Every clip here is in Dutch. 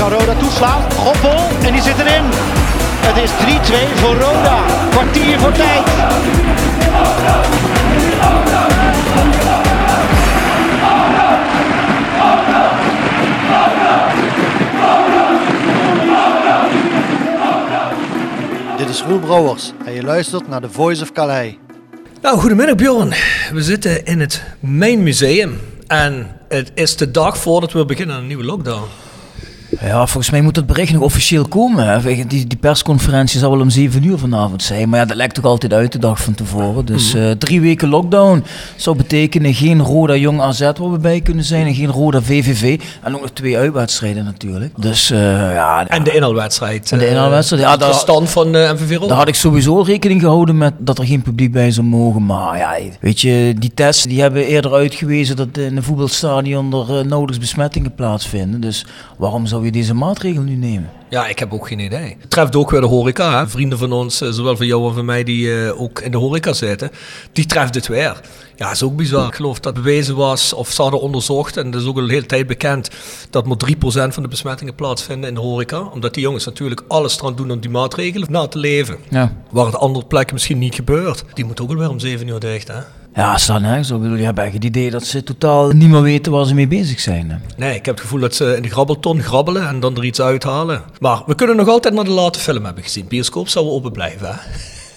Kan Roda toeslaan. Goppel en die zit erin. Het is 3-2 voor Roda. Kwartier voor tijd. Dit is Roel Brouwers en je luistert naar The Voice of Calais. Nou, goedemiddag Bjorn. We zitten in het Main Museum en het is de dag voordat we beginnen aan een nieuwe lockdown. Ja, volgens mij moet het bericht nog officieel komen. Hè. Die, die persconferentie zal wel om 7 uur vanavond zijn. Maar ja, dat lijkt toch altijd uit de dag van tevoren. Dus Mhm. eh, drie weken lockdown zou betekenen geen Roda Jong AZ waar we bij kunnen zijn. En geen Roda VVV. En ook nog twee uitwedstrijden natuurlijk. Dus eh, ja, En de inhaalwedstrijd. En de eh, inhaalwedstrijd, ja, de stand van eh, MVV Roda. daar had ik sowieso rekening gehouden met dat er geen publiek bij zou mogen. Maar ja, weet je, die tests die hebben eerder uitgewezen dat in een voetbalstadion er eh, nauwelijks besmettingen plaatsvinden. Dus waarom zou je deze maatregel nu nemen? Ja, ik heb ook geen idee. Het treft ook weer de horeca. Hè? Vrienden van ons, eh, zowel van jou als van mij, die eh, ook in de horeca zitten. Die treft het weer. Ja, is ook bizar. Ik geloof dat bewezen was, of ze hadden onderzocht, en dat is ook al een hele tijd bekend, dat maar 3% van de besmettingen plaatsvinden in de horeca. Omdat die jongens natuurlijk alles eraan doen om die maatregelen na te leven. Ja. Waar het andere plekken misschien niet gebeurt. Die moet ook alweer om 7 uur dicht, hè? Ja, staan nergens. Bedoel, je hebt echt het idee dat ze totaal niet meer weten waar ze mee bezig zijn. hè. Nee, ik heb het gevoel dat ze in de grabbelton grabbelen en dan er iets uithalen. Maar we kunnen nog altijd naar de late film hebben gezien. Bioscoop zou open blijven, hè?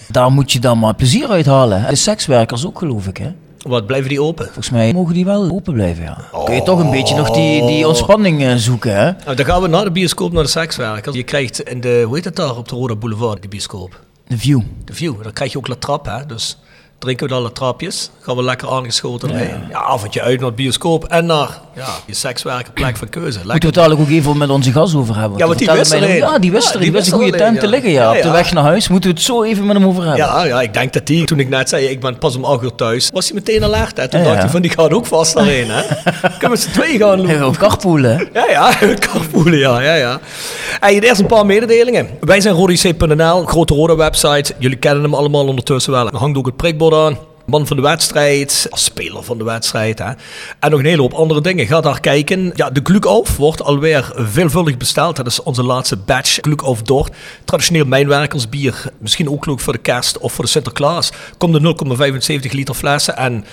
Daar moet je dan maar plezier uithalen. hè. De sekswerkers ook, geloof ik. Hè? Wat blijven die open? Volgens mij mogen die wel open blijven. Ja. Kun je toch een beetje nog die, die ontspanning eh, zoeken. Hè? Nou, dan gaan we naar de bioscoop, naar de sekswerkers. Je krijgt in de, hoe heet het daar, op de Rode Boulevard, die bioscoop? De view. De View. Dan krijg je ook La Trappe, hè. Dus drinken we dan La Trapjes. Gaan we lekker aangeschoten erheen. Ja, avondje uit naar de bioscoop en naar ja, je sekswerkerplek van keuze. Moeten we het dadelijk ook even met onze gas over hebben. Ja, want die wist alleen. Ja, die wist Ja, er. die wist een goede tent te ja. liggen. Ja. Ja, Op de ja. weg naar huis moeten we het zo even met hem over hebben. Ja, ja, ik denk dat die, toen ik net zei, ik ben pas om 8 uur thuis, was hij meteen alert. Hè. Toen Ja, dacht ja. hij van, die gaat ook vast daarheen. Hè. Kunnen we z'n tweeën gaan lopen. Carpoolen. hè. Ja, ja, carpoolen, ja, ja, ja. Hey, eerst een paar mededelingen. Wij zijn rodic.nl, grote rode website. Jullie kennen hem allemaal ondertussen wel. Er hangt ook het prikbord Man van de wedstrijd, speler van de wedstrijd. Hè. En nog een hele hoop andere dingen. Ga daar kijken. Ja, de Glukauf wordt alweer veelvuldig besteld. Dat is onze laatste batch Glukauf Dort. Traditioneel mijnwerkersbier. Misschien ook leuk voor de kerst of voor de Sinterklaas. Komt de 0,75 liter flessen. En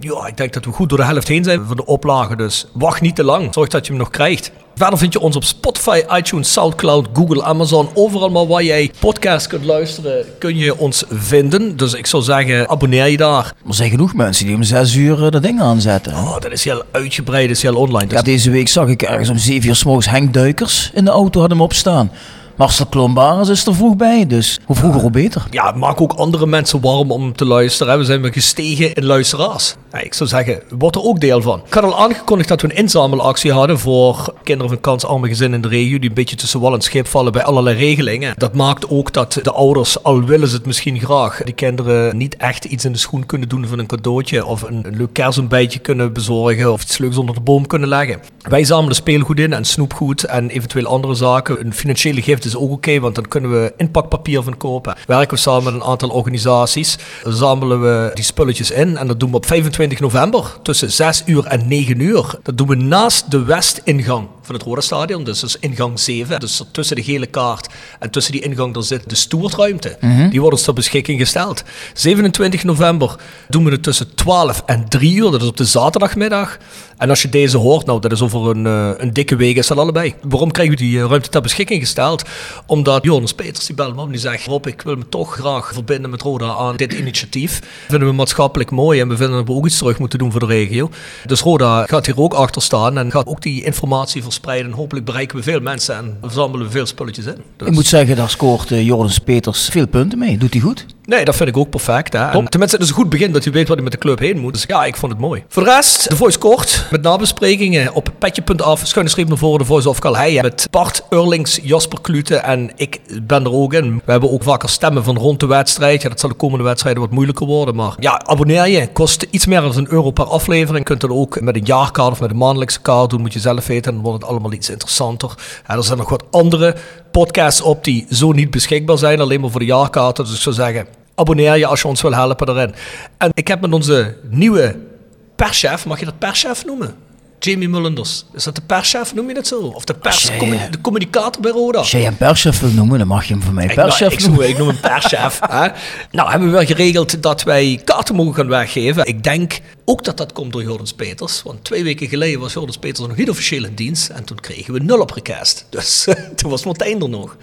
ja, ik denk dat we goed door de helft heen zijn van de oplagen. Dus wacht niet te lang. Zorg dat je hem nog krijgt. Verder vind je ons op Spotify, iTunes, Soundcloud, Google, Amazon. Overal maar waar jij podcast kunt luisteren, kun je ons vinden. Dus ik zou zeggen, abonneer je daar. Er zijn genoeg mensen die om zes uur eh, dat ding aanzetten. Oh, dat is heel uitgebreid, dat is heel online. Dus Ja, deze week zag ik ergens om 7 uur s morgens Henk Duikers in de auto had hem opstaan. Marcel Klombaris is er vroeg bij, dus hoe vroeger hoe beter. ja, maak ook andere mensen warm om te luisteren. hè. We zijn weer gestegen in luisteraars. Ja, ik zou zeggen, word er ook deel van. Ik had al aangekondigd dat we een inzamelactie hadden voor kinderen van kansarme gezinnen in de regio. Die een beetje tussen wal en schip vallen bij allerlei regelingen. Dat maakt ook dat de ouders, al willen ze het misschien graag, die kinderen niet echt iets in de schoen kunnen doen van een cadeautje. Of een, een leuk kerstontbijtje kunnen bezorgen. Of iets leuks onder de boom kunnen leggen. Wij zamelen speelgoed in en snoepgoed en eventueel andere zaken. Een financiële gift is ook oké, want dan kunnen we inpakpapier van kopen. Werken we samen met een aantal organisaties, zamelen we die spulletjes in en dat doen we op 25 november tussen 6 uur en 9 uur. Dat doen we naast de westingang van het Rode Stadion, dus dat is ingang 7. Dus tussen de gele kaart en tussen die ingang daar zit de stoertruimte. Die wordt ons ter beschikking gesteld. 27 november doen we het tussen 12 en 3 uur, dat is op de zaterdagmiddag. En als je deze hoort, nou dat is over een, eh, een dikke week is dat allebei. Waarom krijgen we die eh, ruimte ter beschikking gesteld? Omdat Jonas Peters, die belt me op, die zegt, Rob, ik wil me toch graag verbinden met Roda aan dit initiatief. Vinden we maatschappelijk mooi en we vinden dat we ook iets terug moeten doen voor de regio. Dus Roda gaat hier ook achter staan en gaat ook die informatie verspreiden. Hopelijk bereiken we veel mensen en verzamelen we veel spulletjes in. Ik moet zeggen, daar scoort uh, Jordans Peters veel punten mee. Doet hij goed? Nee, dat vind ik ook perfect. Hè? En tenminste, het is een goed begin dat u weet waar hij met de club heen moet. Dus ja, ik vond het mooi. Voor de rest, de Voice kort. Met nabesprekingen op petje.af. Schuine streep naar voren, de Voice of Calhei. Met Bart Urlings, Jasper Klute en ik ben er ook in. We hebben ook vaker stemmen van rond de wedstrijd. Ja, dat zal de komende wedstrijden wat moeilijker worden. Maar ja, abonneer je. Kost iets meer dan een euro per aflevering. Kunt het ook met een jaarkaart of met een maandelijkse kaart doen. Moet je zelf weten. Dan wordt het allemaal iets interessanter. En er zijn nog wat andere podcasts op die zo niet beschikbaar zijn. Alleen maar voor de jaarkaarten. Dus ik zou zeggen, abonneer je als je ons wil helpen erin. En ik heb met onze nieuwe perschef, mag je dat perschef noemen? Jamie Mullenders. Is dat de perschef, noem je dat zo? Of de, pers, jij, commu- eh, de communicator bij Roda? Als jij een perschef wil noemen, dan mag je hem voor mij Ik, nou, perschef ik, noemen. noem, ik noem hem perschef. hè. Nou, hebben we wel geregeld dat wij kaarten mogen gaan weggeven. Ik denk ook dat dat komt door Jordans Peters. Want twee weken geleden was Jordans Peters nog niet officieel in dienst. En toen kregen we nul op request. Dus toen was Martijn er nog.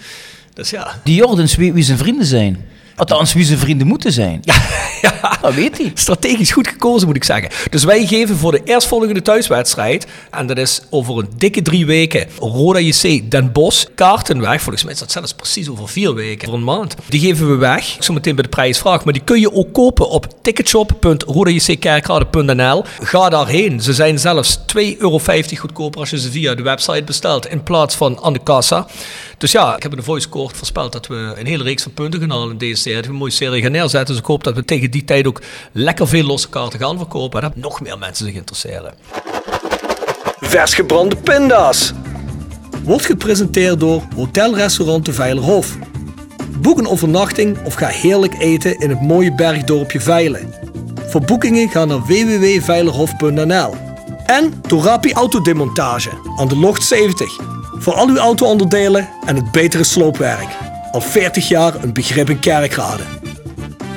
Dus ja. Die Jordans weet wie zijn vrienden zijn. Althans, wie zijn vrienden moeten zijn. Ja, ja. Dat weet hij. Strategisch goed gekozen, moet ik zeggen. Dus wij geven voor de eerstvolgende thuiswedstrijd, en dat is over een dikke drie weken, Roda JC Den Bosch, kaarten weg. Volgens mij is dat zelfs precies over vier weken, voor een maand. Die geven we weg, zometeen bij de prijsvraag. Maar die kun je ook kopen op ticketshop.rodajckerkrade.nl. Ga daarheen. Ze zijn zelfs 2,50 euro goedkoper als je ze via de website bestelt, in plaats van aan de kassa. Dus ja, ik heb in de voice court voorspeld dat we een hele reeks van punten gaan halen in deze serie. Dat we een mooie serie gaan neerzetten. Dus ik hoop dat we tegen die tijd ook lekker veel losse kaarten gaan verkopen. En dat nog meer mensen zich interesseren. Vers gebrande pinda's. Wordt gepresenteerd door Hotel Restaurant de Veilerhof. Boek een overnachting of ga heerlijk eten in het mooie bergdorpje Veilen. Voor boekingen ga naar www.veilerhof.nl. En Torapi Autodemontage aan de Locht 70. Voor al uw auto-onderdelen en het betere sloopwerk. Al 40 jaar een begrip in Kerkrade.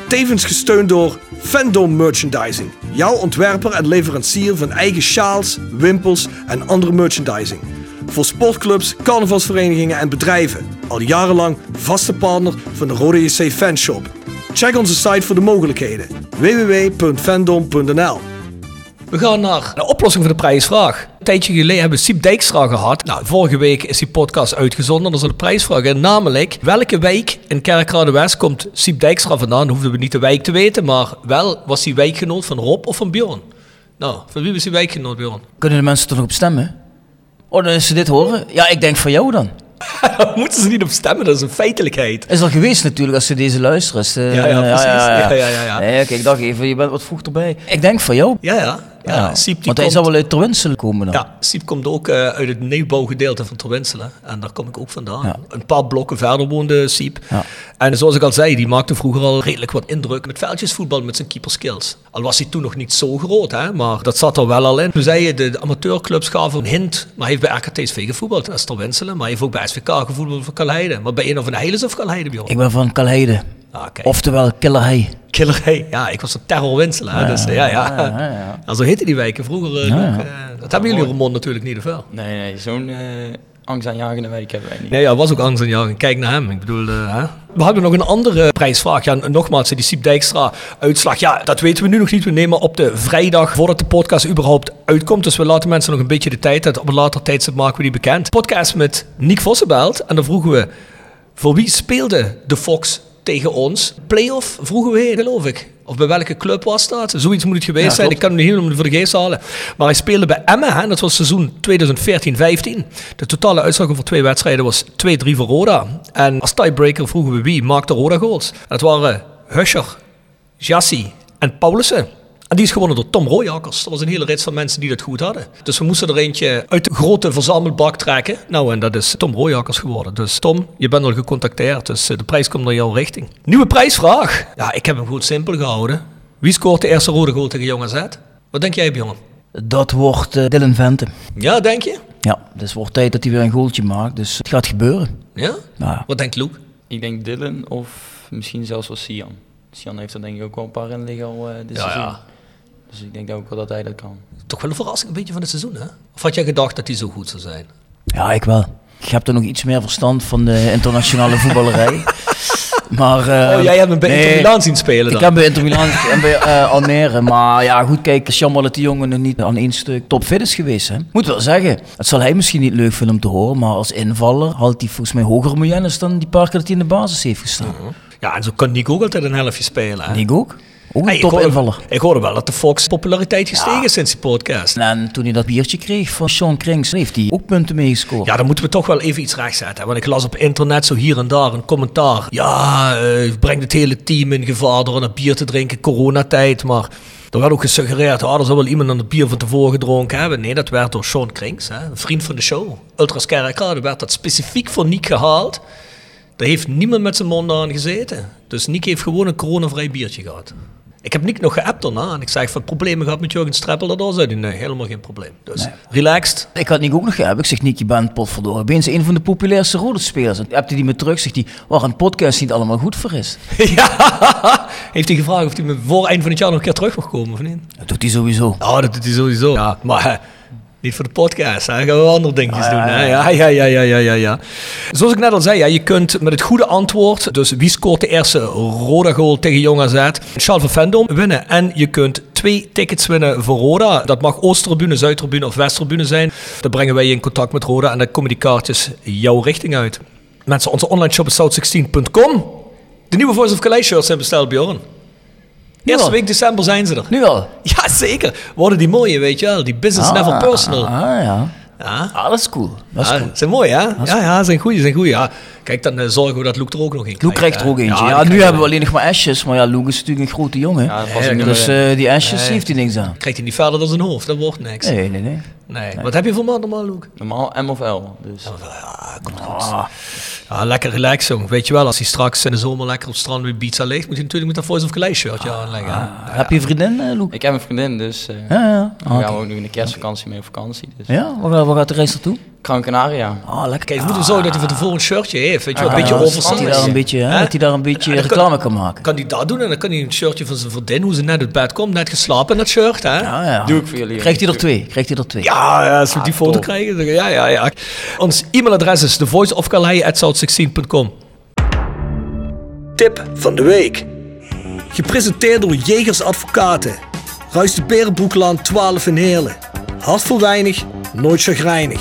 Tevens gesteund door Fandom Merchandising. Jouw ontwerper en leverancier van eigen sjaals, wimpels en andere merchandising. Voor sportclubs, carnavalsverenigingen en bedrijven. Al jarenlang vaste partner van de Rode JC Fanshop. Check onze site voor de mogelijkheden. www.fandom.nl we gaan naar de oplossing voor de prijsvraag. Een tijdje geleden hebben we Siep Dijkstra gehad. Nou, vorige week is die podcast uitgezonden. Dat is de prijsvraag. En namelijk, welke wijk in Kerkrade West komt Siep Dijkstra vandaan? Hoefden we niet de wijk te weten, maar wel was hij wijkgenoot van Rob of van Bjorn? Nou, van wie was hij wijkgenoot, Bjorn? Kunnen de mensen nog op stemmen? Oh, dan is ze dit horen? Ja, ik denk van jou dan. Daar moeten ze niet op stemmen, dat is een feitelijkheid. Is al geweest natuurlijk als ze deze luisteren. Is, eh, Ja, ja, precies. Ja, ja, ja, ja. Nee, kijk, dag even, je bent wat vroeg erbij. Ik denk van jou. Ja, ja. Ja. Siep, want hij komt- zal wel uit Terwinsel komen dan. Ja, Siep komt ook eh, uit het nieuwbouwgedeelte van Terwinselen. En daar kom ik ook vandaan. Ja. Een paar blokken verder woonde Siep. Ja. En zoals ik al zei, die maakte vroeger al redelijk wat indruk met veldjesvoetbal met zijn keeperskills. Al was hij toen nog niet zo groot, hè, maar dat zat er wel al in. Toen zei je, de, de amateurclubs gaven een hint. Maar hij heeft bij RKTSV gevoetbald, dat is Terwinselen. Maar hij heeft ook bij SVK gevoetbald voor Kalheide. Maar bij een of een Heiles of Kalheide, Bjorn? Ik ben van Kalheide. Ah. Oftewel Killerhei. Killer, hey. Ja, ik was een terrorwinselaar. hè, dus, eh, ja, ja. ja, ja, ja. Nou, zo heette die wijken vroeger eh, Ja, nog. ja. eh, dat hebben jullie in Roermond natuurlijk niet, of wel? Nee, nee, zo'n eh angstaanjagende wijk hebben wij niet. Nee, ja, was ook angst aan jou. Kijk naar hem. Ik bedoel, hè? We hadden nog een andere prijsvraag. Ja, nogmaals, die Siep Dijkstra uitslag. Ja, dat weten we nu nog niet. We nemen op de vrijdag voordat de podcast überhaupt uitkomt. Dus we laten mensen nog een beetje de tijd. Dat op een later tijdstip maken we die bekend. Podcast met Nick Vossenbelt. En dan vroegen we, voor wie speelde de Fox tegen ons? Playoff vroegen we, geloof ik. Of bij welke club was dat? Zoiets moet het geweest Ja, zijn. Ik kan hem niet helemaal voor de geest halen. Maar hij speelde bij Emmen. Hè? Dat was seizoen 2014-15. De totale uitslag over twee wedstrijden was 2-3 voor Roda. En als tiebreaker vroegen we wie maakte Roda goals. En dat waren Huscher, Jassi en Paulussen. En die is gewonnen door Tom Rooijakkers. Dat was een hele rits van mensen die dat goed hadden. Dus we moesten er eentje uit de grote verzamelbak trekken. Nou, en dat is Tom Rooijakkers geworden. Dus Tom, je bent al gecontacteerd, dus eh, de prijs komt naar jouw richting. Nieuwe prijsvraag. Ja, ik heb hem goed simpel gehouden. Wie scoort de eerste rode goal tegen Jong AZ? Wat denk jij, jongen? Dat wordt eh, Dylan Vente. Ja, denk je? Ja, dus het wordt tijd dat hij weer een goaltje maakt. Dus het gaat gebeuren. Ja? Nou, Wat denkt Luke? Ik denk Dylan of misschien zelfs wel Sian. Sian heeft er denk ik ook wel een paar in liggen al eh, dit Ja, seizoen. ja. Dus ik denk ook wel dat hij dat kan. Toch wel een verrassing een beetje van het seizoen, hè? Of had jij gedacht dat hij zo goed zou zijn? ja, ik wel. Ik heb er nog iets meer verstand van de internationale voetballerij. Maar, eh, oh, jij hebt hem bij nee, Inter Milan zien spelen dan? Ik heb bij Inter Milan en bij eh, Almere. Maar ja, goed, kijk, het is jammer dat die jongen nog niet aan één stuk topfit is geweest. Hè. Moet wel zeggen, het zal hij misschien niet leuk vinden om te horen. Maar als invaller haalt hij volgens mij hoger miljoenen dan die paar keer dat hij in de basis heeft gestaan. Ja, en zo kan Nico ook altijd een helftje spelen. Hè? Nick ook. Ook een Hey, ik, hoorde, ik hoorde wel dat de Fox populariteit gestegen is sinds die podcast. En toen hij dat biertje kreeg van Sean Krings, heeft hij ook punten meegescoord. Ja, dan moeten we toch wel even iets rechtzetten. Want ik las op internet zo hier en daar een commentaar. Ja, eh brengt het hele team in gevaar door een bier te drinken, coronatijd. Maar er werd ook gesuggereerd, ah, er zou wel iemand aan het bier van tevoren gedronken hebben. Nee, dat werd door Sean Krings, hè, een vriend van de show. Ultras Kerkrade werd dat specifiek voor Nick gehaald. Daar heeft niemand met zijn mond aan gezeten. Dus Nick heeft gewoon een coronavrij biertje gehad. Ik heb Nick nog geappt daarna en ik zeg van problemen gehad met Jurgen Streppel. Daardoor zei hij nee, helemaal geen probleem. Dus relaxed. Ik had Nick ook nog hebben. Ik zeg, Nick, je bent potverdorie. Ben je een van de populairste rode spelers? En je die me terug, zegt hij, waar een podcast niet allemaal goed voor is. ja, heeft hij gevraagd of hij me voor eind van het jaar nog een keer terug mag komen of niet? Dat doet hij sowieso. Oh, dat doet hij sowieso. Ja, maar eh, niet voor de podcast. Hè. Gaan we andere dingetjes doen. Hè? Ja, ja, ja, ja, ja, ja, ja. Zoals ik net al zei, ja, je kunt met het goede antwoord, dus wie scoort de eerste Roda goal tegen Jong AZ, Charles van Vendom winnen. En je kunt twee tickets winnen voor Roda. Dat mag Oosttribune, Zuidtribune of Westtribune zijn. Dan brengen wij je in contact met Roda en dan komen die kaartjes jouw richting uit. Mensen, onze online shop is south16.com. De nieuwe Voice of Calais shirts zijn besteld, Bjorn. Eerste al? week december zijn ze er. Nu al? Ja, zeker. Worden die mooie, weet je wel. Die business level personal. Ah, ja. Ja. Ah, dat is cool. Dat is Ja, cool. zijn mooi, hè? Ja, ja, zijn goeie, zijn goeie. Ja. Kijk, dan eh, zorgen we dat Luke er ook nog in Loek krijgt er ook eentje. Ja, nu hebben we alleen nog maar Ashes. Maar ja, Loek is natuurlijk een grote jongen. Ja, Ja, een dus eh, die Ashes Nee. heeft hij niks aan. Krijgt hij niet verder dan zijn hoofd, dat wordt niks. Nee. Nee, nee, nee. Wat heb je voor man normaal, Luke? normaal M of L. Dus Ja, lekker relaxed, jong. Weet je wel, als hij straks in de zomer lekker op het strand met pizza ligt, moet hij natuurlijk met dat Voice of Calais shirtje aanleggen. hè? Heb je een vriendin, eh, Loek? ik heb een vriendin, dus eh Ja, ja. we Ah, gaan oké. ook nog in de kerstvakantie mee op vakantie. Dus. Ja, waar, gaat- waar gaat de reis naartoe? Gran Canaria. Ah, lekker. Kijk, we moeten zorgen dat hij van tevoren een shirtje heeft. Weet je wel, Ah, een beetje ja, Dat hij daar een beetje, hè, dat hij daar een beetje reclame kan maken. Kan hij dat doen en dan kan hij een shirtje van zijn vriendin, hoe ze net uit bed komt, net geslapen in dat shirt, hè? Ja, ja. Doe ik voor jullie. Krijgt hij er twee? Krijgt hij er twee? Ja, ja, als we die foto top. krijgen. dan- Ja, ja, ja. Ons e-mailadres is thevoiceofcalais.south16.com Tip van de week. Gepresenteerd door Jegers Advocaten. Ruist de Berenbroeklaan 12 in Heerlen. Hart voor weinig, nooit chagrijnig.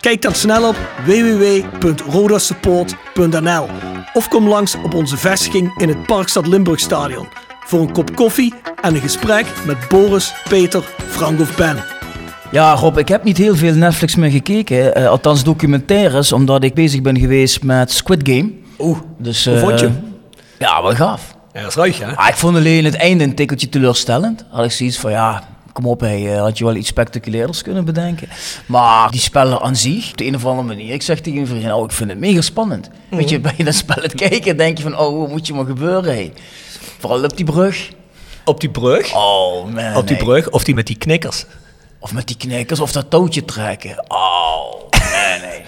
Kijk dan snel op www.rodasupport.nl of kom langs op onze vestiging in het Parkstad Limburg Stadion voor een kop koffie en een gesprek met Boris, Peter, Frank of Ben. Ja, Rob, ik heb niet heel veel Netflix meer gekeken. eh, althans documentaires, omdat ik bezig ben geweest met Squid Game. Oeh, Dus, hoe eh, vond je? Ja, wel gaaf. Ja, dat is ruig, hè? Ah, ik vond alleen het einde een tikkeltje teleurstellend. Had ik zoiets van, ja, kom op, hey, eh, had je wel iets spectaculairders kunnen bedenken. Maar die spellen aan zich, op de een of andere manier, ik zeg tegen een vriend, oh, ik vind het mega spannend. Weet je, bij dat spel het kijken, denk je van, oh, hoe moet je maar gebeuren, hey. Vooral op die brug. Op die brug. Oh, man. op die hey. brug of die met die knikkers. Of met die knikkers, of dat touwtje trekken. Oh, nee, nee.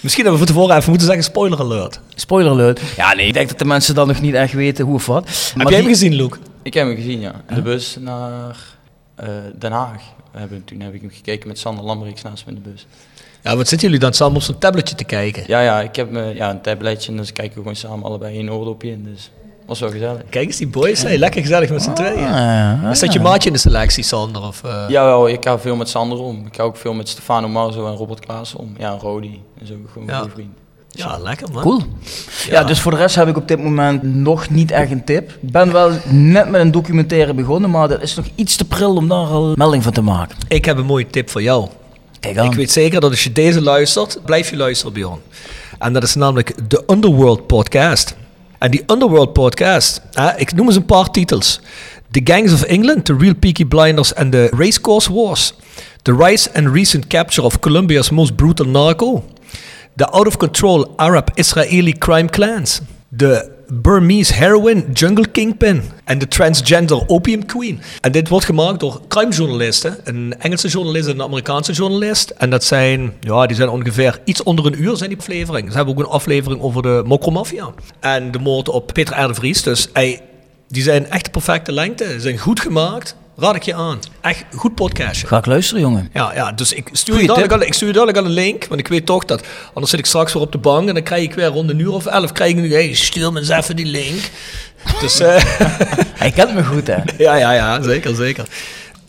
Misschien hebben we van tevoren even moeten zeggen spoiler alert. Spoiler alert. Ja, nee, ik denk dat de mensen dan nog niet echt weten hoe of wat. Heb jij hem gezien, Luke? Ik heb hem gezien, ja. In de bus naar Den Haag. We hebben, toen heb ik hem gekeken met Sander Lambrix naast me in de bus. Ja, wat zitten jullie dan samen op zo'n tabletje te kijken? Ja, ja, ik heb me, ja, een tabletje en dus kijken we gewoon samen allebei één oordopje in. Dus Was wel gezellig. Kijk eens, die boys, hey, lekker gezellig met z'n tweeën. Ah, Is dat je maatje in de selectie, Sander? Of, eh? Jawel, ik ga veel met Sander om. Ik ga ook veel met Stefano Marzo en Robert Klaassen om. Ja, en Rodi. En zo gewoon Ja. een goede vriend. Ja, lekker man. Cool. Ja. dus voor de rest heb ik op dit moment nog niet echt een tip. Ik ben wel net met een documentaire begonnen, maar dat is nog iets te pril om daar al melding van te maken. Ik heb een mooie tip voor jou. Kijk aan. Ik weet zeker dat als je deze luistert, blijf je luisteren, Bjorn. En dat is namelijk de Underworld Podcast. En die Underworld Podcast, hè, ik noem eens een paar titels. The Gangs of England, The Real Peaky Blinders and the Racecourse Wars. The Rise and Recent Capture of Colombia's Most Brutal Narco. The Out of Control Arab-Israeli Crime Clans. The Burmese Heroin Jungle Kingpin. En de Transgender Opium Queen. En dit wordt gemaakt door crime-journalisten. Een Engelse journalist en een Amerikaanse journalist. En dat zijn, ja, die zijn ongeveer iets onder een uur zijn die aflevering. Ze hebben ook een aflevering over de Mokromafia. En de moord op Peter R. de. Dus ey, die zijn echt de perfecte lengte. Ze zijn goed gemaakt. Raad ik je aan. Echt goed podcastje. Ga ik luisteren, jongen. Ja, ja, dus ik stuur, je dadelijk al, ik stuur je dadelijk al een link, want ik weet toch dat, anders zit ik straks weer op de bank en dan krijg ik weer rond een uur of elf, krijg ik nu, hey, stuur me eens even die link. Dus, eh, Hij kent me goed, hè? ja, ja, ja, zeker, zeker.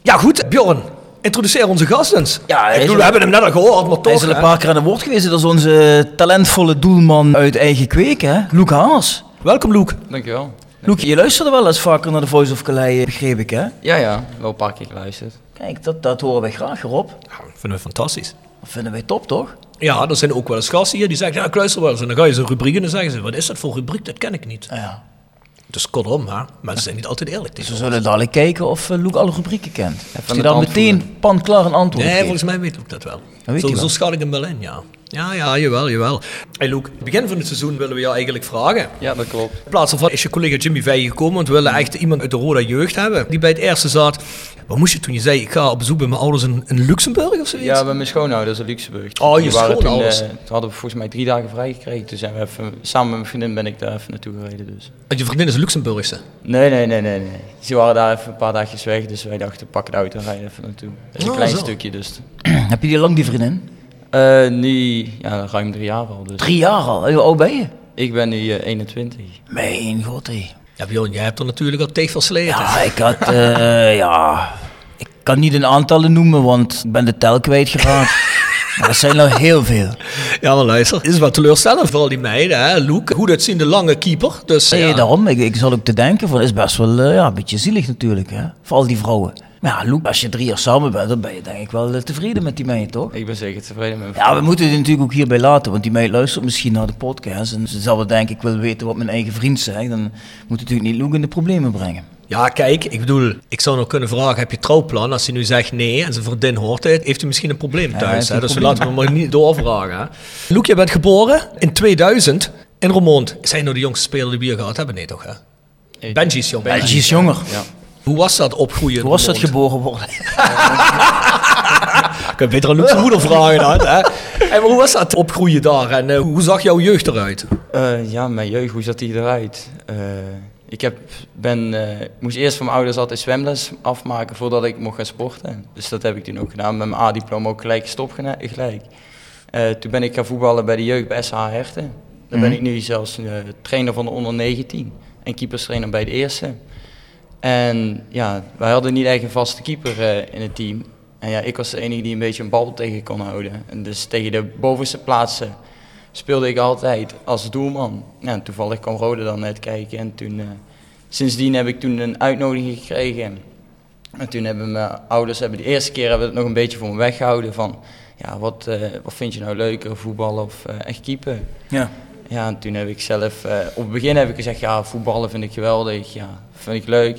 Ja, goed, Bjorn, introduceer onze gast eens. Ja, ik bedoel, we hebben hem net al gehoord, maar Hij is toch. al een paar keer aan het woord geweest. Dat is onze talentvolle doelman uit eigen kweek, hè? Loek Haas. Welkom, Loek. Dankjewel. Loek, je luisterde wel eens vaker naar de Voice of Calais, begreep ik, hè? Ja, ja. Wel een paar keer geluisterd. Kijk, dat, dat horen wij graag, Rob. Ja, vinden we fantastisch. Dat vinden wij top, toch? Ja, er zijn ook wel eens gasten hier die zeggen, ja, ik luister wel eens. En dan ga je zo'n rubriek en dan zeggen ze, wat is dat voor rubriek? Dat ken ik niet. Ja. Dus kortom, hè, mensen zijn niet altijd eerlijk tegen ons. zullen dadelijk kijken of uh, Loek alle rubrieken kent. Hij het dan meteen antwoorden. pan klaar een antwoord Nee, geeft. volgens mij weet Loek dat wel. Weet zo, zo schat ik hem wel in, ja. Ja, ja, jawel, jawel. Hey Loek, begin van het seizoen willen we jou eigenlijk vragen. Ja, dat klopt. In plaats daarvan is je collega Jimmy Vijgen gekomen, want we willen echt iemand uit de Roda jeugd hebben. Die bij het eerste zat. Wat moest je toen je zei, ik ga op bezoek bij mijn ouders in, in Luxemburg of zoiets? Ja, bij mijn schoonouders in Luxemburg. Oh, je Die waren toen, schoonouders. eh, Toen hadden we volgens mij drie dagen vrij gekregen. Toen zijn we even, samen met mijn vriendin ben ik daar even naartoe gereden. Dus. Want je vriendin is een Luxemburgse. Nee, nee, nee, nee, nee. Ze waren daar even een paar dagjes weg. Dus wij dachten, pak de auto en rijden even naartoe. Dat is een Oh, klein zo. stukje dus. Heb je die lang, die vriendin? Eh, nu, ja, ruim drie jaar al. Dus. Drie jaar al. Hoe oud ben je? Ik ben nu eh, 21. Mijn god, hé. Ja, Bjorn, jij hebt er natuurlijk al tegen versleten. Ja, ik had, eh, ja... Ik kan niet in aantallen noemen, want ik ben de tel kwijtgeraakt. maar dat zijn er heel veel. Ja, maar luister, het is wel teleurstellend, vooral die meiden, hè. Loek, goed uitziende lange keeper. Dus, Nee, ja. daarom. Ik, ik zal ook te denken van, is best wel eh, ja, een beetje zielig natuurlijk, hè. Voor al die vrouwen. Maar ja, Loek, als je drie jaar samen bent, dan ben je denk ik wel eh, tevreden met die meid, toch? Ik ben zeker tevreden met Ja, we moeten het natuurlijk ook hierbij laten, want die meid luistert misschien naar de podcast. En ze zal wel denk ik willen weten wat mijn eigen vriend zegt. Dan moet natuurlijk niet Loek in de problemen brengen. Ja, kijk, ik bedoel, ik zou nog kunnen vragen, heb je trouwplan? Als hij nu zegt nee en zijn vriendin hoort het, heeft hij misschien een probleem thuis. hè? een Dus probleem. laten we maar niet doorvragen. Hè? Loek, je bent geboren in 2000 in Roermond. Zijn nou de jongste speler die we hier gehad hebben? Nee toch, hè? Benji is jong. Benji is jonger. Ja. Hoe was dat opgroeien Hoe was dat geboren worden? Ik heb beter aan moeder vragen dan, hè? En hoe was dat opgroeien daar en eh, hoe zag jouw jeugd eruit? Eh, ja, mijn jeugd, hoe zat die eruit? Eh, ik heb, ben, moest eerst van mijn ouders altijd zwemles afmaken voordat ik mocht gaan sporten. Dus dat heb ik toen ook gedaan. Met mijn A-diploma ook gelijk stop gelijk. Toen ben ik gaan voetballen bij de jeugd bij SH Herten. Daar ben ik nu zelfs trainer van de onder 19 en keeperstrainer bij de eerste. En ja, wij hadden niet echt een vaste keeper eh, in het team. En ja, ik was de enige die een beetje een bal tegen kon houden. En dus tegen de bovenste plaatsen speelde ik altijd als doelman. Ja, toevallig kwam Rode dan net kijken. En toen, eh, sindsdien heb ik toen een uitnodiging gekregen. En toen hebben mijn ouders, hebben de eerste keer hebben het nog een beetje voor me weggehouden. Van, ja, wat, eh, wat vind je nou leuker, voetballen of echt keeper? Ja. Ja, en toen heb ik zelf, eh, op het begin heb ik gezegd, ja, voetballen vind ik geweldig, ja, vind ik leuk.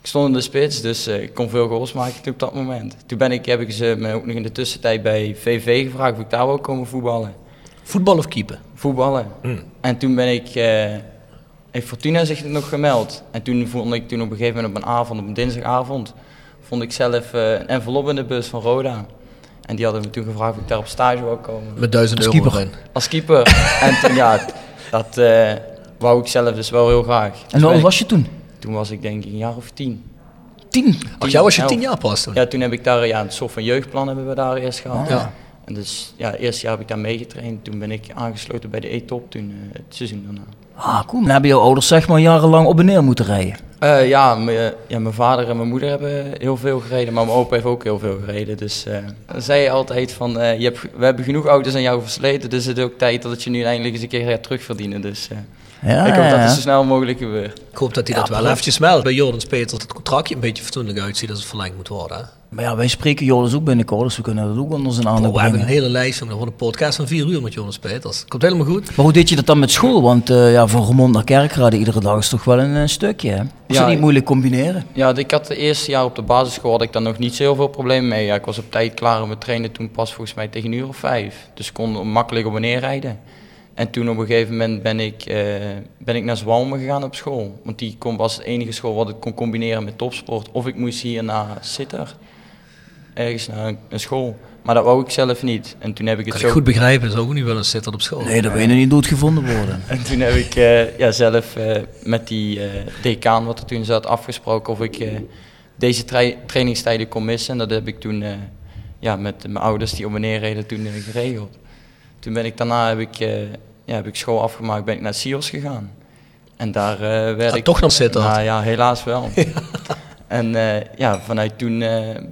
Ik stond in de spits, dus eh, ik kon veel goals maken op dat moment. Toen ben ik, heb ik ze me ook nog in de tussentijd bij VV gevraagd of ik daar wil komen voetballen. Voetbal of keeper? Voetballen. Mm. En toen ben ik, eh heeft Fortuna zich nog gemeld. En toen vond ik toen op een gegeven moment op een avond, op een dinsdagavond, vond ik zelf een envelop in de bus van Roda. En die hadden me toen gevraagd of ik daar op stage wou komen. Met duizend Als euro keeper. erin. Als keeper. en toen, ja, dat eh, wou ik zelf dus wel heel graag. En hoe oud was je toen? Toen was ik denk ik een jaar of tien. Tien. Ach, jij was je tien jaar pas toen? Ja, toen heb ik daar ja, een soort van jeugdplan hebben we daar eerst gehad. Ja. En dus ja, het eerste jaar heb ik daar meegetraind. Toen ben ik aangesloten bij de E-top, toen eh, het seizoen daarna. Ah, cool. Dan hebben jouw ouders zeg maar jarenlang op en neer moeten rijden. Eh, ja, mijn- ja, mijn vader en mijn moeder hebben heel veel gereden, maar mijn opa heeft ook heel veel gereden. Dus eh dan zei altijd van, eh, je hebt, we hebben genoeg auto's aan jou versleten, dus het is ook tijd dat je nu eindelijk eens een keer gaat terugverdienen. Dus eh, Ja, ik hoop ja, dat ja. het zo snel mogelijk gebeurt. Ik hoop dat hij dat wel eventjes meldt bij Jordans Peters. Dat het contractje een beetje fatsoenlijk uitziet als het verlengd moet worden. hè. Maar ja, wij spreken Joris ook binnenkort, dus we kunnen dat ook onder zijn Oh, aandacht we hebben brengen. een hele lijst van gewoon een podcast van vier uur met Jonas Peters. Komt helemaal goed. Maar hoe deed je dat dan met school? Want eh, ja, van Remond naar Kerkrade iedere dag is toch wel een, eh, stukje, hè? Is Ja, dat niet moeilijk combineren? Ja, ik had het eerste jaar op de basisschool had ik daar nog niet zo heel veel problemen mee. Ja, ik was op tijd klaar met trainen toen pas volgens mij tegen een uur of vijf. Dus ik kon makkelijk op en neer rijden. En toen op een gegeven moment ben ik, eh, ben ik naar Zwalmen gegaan op school. Want die kon, was de enige school wat ik kon combineren met topsport. Of ik moest hier naar Sitter, ergens naar een, een school. Maar dat wou ik zelf niet. En toen heb ik het Kan zo... ik goed begrijpen. Dat is ook niet wel een zitter op school. Nee, dat wil je niet doodgevonden worden. En toen heb ik eh, ja, zelf eh, met die eh decaan wat er toen zat afgesproken of ik eh, deze tra- trainingstijden kon missen. En dat heb ik toen eh, ja, met mijn ouders die op en neer reden toen geregeld. Toen ben ik daarna heb ik, eh, ja, heb ik school afgemaakt, ben ik naar Sios gegaan. En daar eh, werd Ah, ik... toch nog zitten. Nou ja, helaas wel. En eh, ja, vanuit toen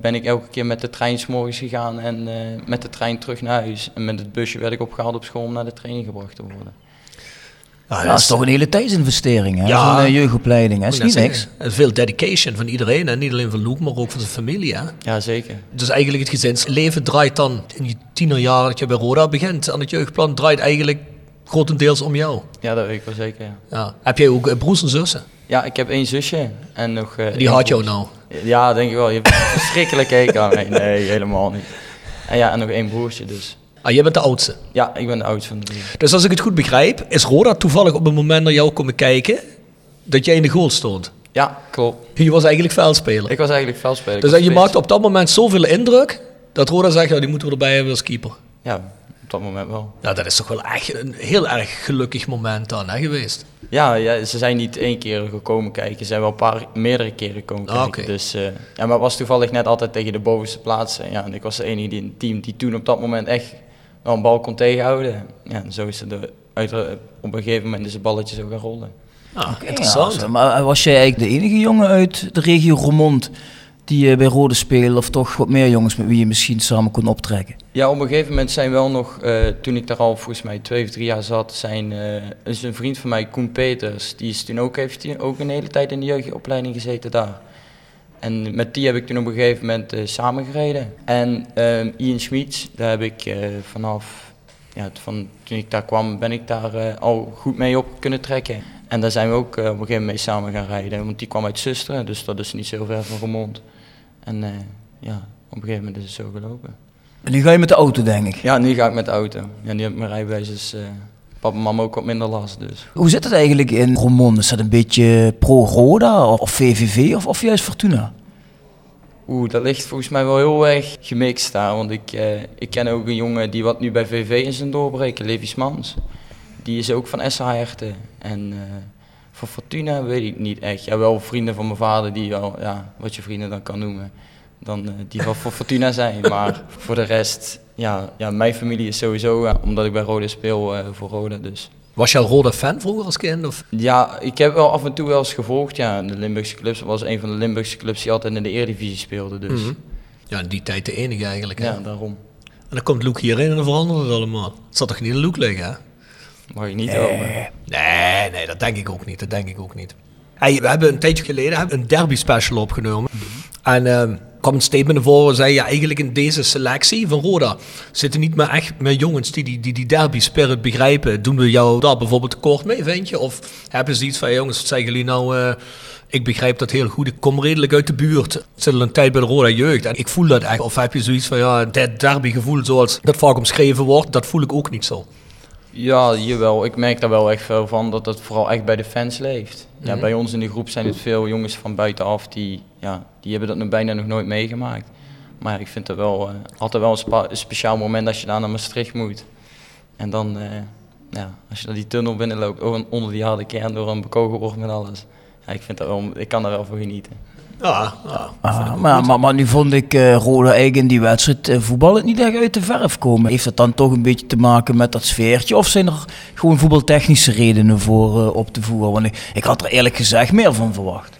ben ik elke keer met de trein morgens gegaan en met de trein terug naar huis. En met het busje werd ik opgehaald op school om naar de training gebracht te worden. Ah, Ja, dat is toch een hele tijdsinvestering, hè? Ja. Zo'n eh, jeugdopleiding, hè? Is niet niks. Veel dedication van iedereen. En niet alleen van Luke, maar ook van zijn familie. Hè? Ja, zeker. Dus eigenlijk het gezinsleven draait dan in je tienerjaren dat je bij Roda begint. Aan het jeugdplan draait eigenlijk grotendeels om jou. Ja, dat weet ik wel zeker, ja. Ja. Heb jij ook eh, broers en zussen? Ja, ik heb één zusje en nog... eh, Die haat jou nou. Ja, denk ik wel. Je hebt een verschrikkelijke hekel aan mij. Nee, helemaal niet. En ja, en nog één broertje dus. Ah, jij bent de oudste. Ja, ik ben de oudste van de drie. Dus als ik het goed begrijp, is Roda toevallig op het moment naar jou komen kijken dat jij in de goal stond. Ja, klopt. Je was eigenlijk veldspeler. Ik was eigenlijk veldspeler. Dus je maakte op dat moment zoveel indruk dat Roda zegt, ja, die moeten we erbij hebben als keeper. Ja, op dat moment wel. Nou, dat is toch wel echt een heel erg gelukkig moment dan hè, geweest. Ja, ja, ze zijn niet één keer gekomen kijken. Ze zijn wel een paar, meerdere keren komen Ah, kijken. Dus, eh, ja, maar het was toevallig net altijd tegen de bovenste plaatsen. Ja, en ik was de enige die in het team die toen op dat moment echt wel een bal kon tegenhouden. Ja, en zo is het uit, op een gegeven moment is het balletje zo gaan rollen. Ah, Ja, interessant. maar was jij eigenlijk de enige jongen uit de regio Roermond die eh, bij Rode speelde, of toch wat meer jongens met wie je misschien samen kon optrekken? Ja, op een gegeven moment zijn wel nog, eh, toen ik daar al volgens mij twee of drie jaar zat, zijn, eh, is een vriend van mij, Koen Peters, die is toen ook, heeft ook een hele tijd in de jeugdopleiding gezeten daar. En met die heb ik toen op een gegeven moment eh, samengereden. En ehm, Ian Schmiets, daar heb ik eh, vanaf, ja, van, toen ik daar kwam, ben ik daar eh, al goed mee op kunnen trekken. En daar zijn we ook op een gegeven moment mee samen gaan rijden, want die kwam uit Susteren, dus dat is niet zo ver van Remond. En ja, op een gegeven moment is het zo gelopen. En nu ga je met de auto, denk ik. Ja, nu ga ik met de auto. Ja, nu heb ik mijn rijbewijs, dus papa en mama ook wat minder last. Dus. Hoe zit het eigenlijk in Roermond? Is dat een beetje pro-Roda of VVV of, of juist Fortuna? Oeh, dat ligt volgens mij wel heel erg gemixt daar. Want ik, eh, ik ken ook een jongen die wat nu bij VV is een doorbreken, Levi Smans. Die is ook van SH Herten. En eh, van Fortuna weet ik niet echt. Ja, wel vrienden van mijn vader die al, ja, wat je vrienden dan kan noemen. Dan, eh, die wel voor Fortuna zijn. Maar voor de rest, ja, ja mijn familie is sowieso, ja, omdat ik bij Rode speel, eh, voor Rode. Dus Was je al Roda fan vroeger als kind? Of? Ja, ik heb wel af en toe wel eens gevolgd. Ja, de Limburgse clubs Dat was een van de Limburgse clubs die altijd in de Eredivisie speelde. Dus Mhm. Ja, in die tijd de enige eigenlijk. Hè? ja, daarom. En dan komt Luke hierin en dan verandert het allemaal. Het zal toch niet in Luke liggen, hè? Mag ik niet over. Nee, nee, dat denk ik ook niet. Dat denk ik ook niet. Hey, we hebben een tijdje geleden een derby special opgenomen. En ehm kwam een statement voren. zei ja, eigenlijk in deze selectie van Roda zitten niet meer echt meer jongens die die, die, derby spirit begrijpen. Doen we jou daar bijvoorbeeld tekort mee, vind je? Of hebben ze iets van, jongens, wat zeggen jullie nou? eh, ik begrijp dat heel goed. Ik kom redelijk uit de buurt. Ik zit al een tijd bij de Roda Jeugd. En ik voel dat echt. Of heb je zoiets van, ja, dat derbygevoel zoals dat vaak omschreven wordt, dat voel ik ook niet zo. Ja, jawel. Ik merk daar wel echt veel van dat het vooral echt bij de fans leeft. Ja, Mhm. bij ons in de groep zijn het veel jongens van buitenaf die, ja, die hebben dat nog bijna nog nooit meegemaakt. Maar ik vind het wel eh, altijd wel een, spa- een speciaal moment als je daar naar Maastricht moet. En dan, eh, ja, als je naar die tunnel binnenloopt, onder die harde kern door een bekogeld wordt met alles. Ja, ik, vind dat wel, ik kan daar wel van genieten. Ja, ja. Ah, maar, maar, maar nu vond ik eh Roda eigenlijk in die wedstrijd eh, voetbal het niet echt uit de verf komen. Heeft dat dan toch een beetje te maken met dat sfeertje? Of zijn er gewoon voetbaltechnische redenen voor eh, op te voeren? Want ik, ik had er eerlijk gezegd meer van verwacht.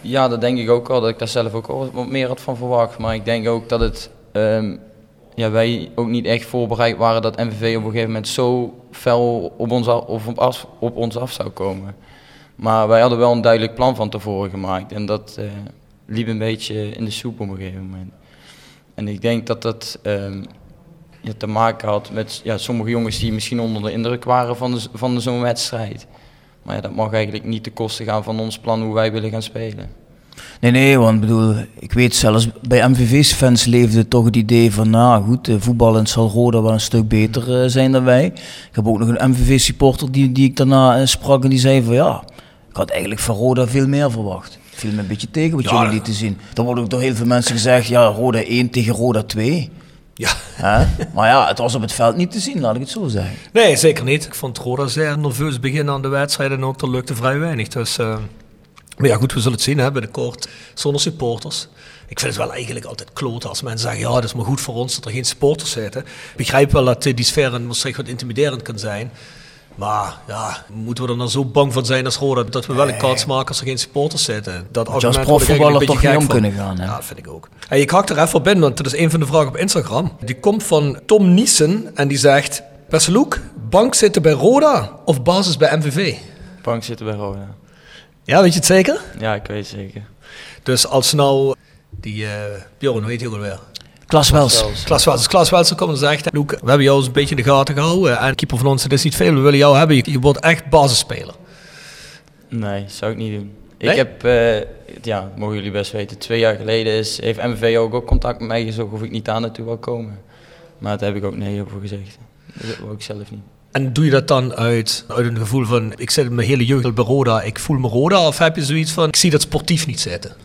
Ja, dat denk ik ook al. Dat ik daar zelf ook al wat meer had van verwacht. Maar ik denk ook dat het, ehm, ja, wij ook niet echt voorbereid waren dat MVV op een gegeven moment zo fel op ons af, of op, af, op ons af zou komen. Maar wij hadden wel een duidelijk plan van tevoren gemaakt. En dat eh, liep een beetje in de soep op een gegeven moment. En ik denk dat dat ehm, te maken had met ja, sommige jongens die misschien onder de indruk waren van, de, van zo'n wedstrijd. Maar ja, dat mag eigenlijk niet ten koste gaan van ons plan hoe wij willen gaan spelen. Nee, nee, want bedoel, ik weet zelfs bij MVV's fans leefde toch het idee van, nou goed, eh, voetballend zal Roda wel een stuk beter eh, zijn dan wij. Ik heb ook nog een MVV-supporter die, die ik daarna sprak en die zei van, ja, ik had eigenlijk van Roda veel meer verwacht. Viel me een beetje tegen wat Ja, jullie dat- lieten zien. Er wordt ook door heel veel mensen gezegd, ja, Roda 1 tegen Roda 2. ja. Maar ja, het was op het veld niet te zien, laat ik het zo zeggen. Nee, zeker niet. Ik vond Roda zeer nerveus beginnen aan de wedstrijd en ook er lukte vrij weinig. Dus, eh, maar ja, goed, we zullen het zien hè, binnenkort zonder supporters. Ik vind het wel eigenlijk altijd kloot als mensen zeggen, ja, dat is maar goed voor ons dat er geen supporters zitten. Ik begrijp wel dat eh, die sfeer in Maastricht wat intimiderend kan zijn. Maar ja, moeten we er nou zo bang van zijn als Roda dat we wel een kans maken als er geen supporters zitten? Dat je als profvoetballer toch niet om kunnen gaan. Hè? Ja, dat vind ik ook. En ik hak er even op in, want dat is een van de vragen op Instagram. Die komt van Tom Niesen en die zegt... Beste Loek, bank zitten bij Roda of basis bij MVV? Bank zitten bij Roda. Ja, weet je het zeker? Ja, ik weet het zeker. Dus als nou die... eh Bjorn, hoe heet hij ook alweer? Klas Wels. Klaas Wels, als Klaas Wels komt en zegt... Loek, we hebben jou eens een beetje in de gaten gehouden. En keeper van ons, dat is niet veel. We willen jou hebben. Je, je wordt echt basisspeler. Nee, zou ik niet doen. Nee? Ik heb, eh, ja, dat mogen jullie best weten, twee jaar geleden is, heeft MVV ook, ook contact met mij gezocht of ik niet aan naartoe wil komen. Maar daar heb ik ook nee over gezegd. Dat wou ik zelf niet. En doe je dat dan uit, uit een gevoel van... Ik zit mijn hele jeugd bij Roda, ik voel me Roda. Of heb je zoiets van... Ik zie dat sportief niet zitten.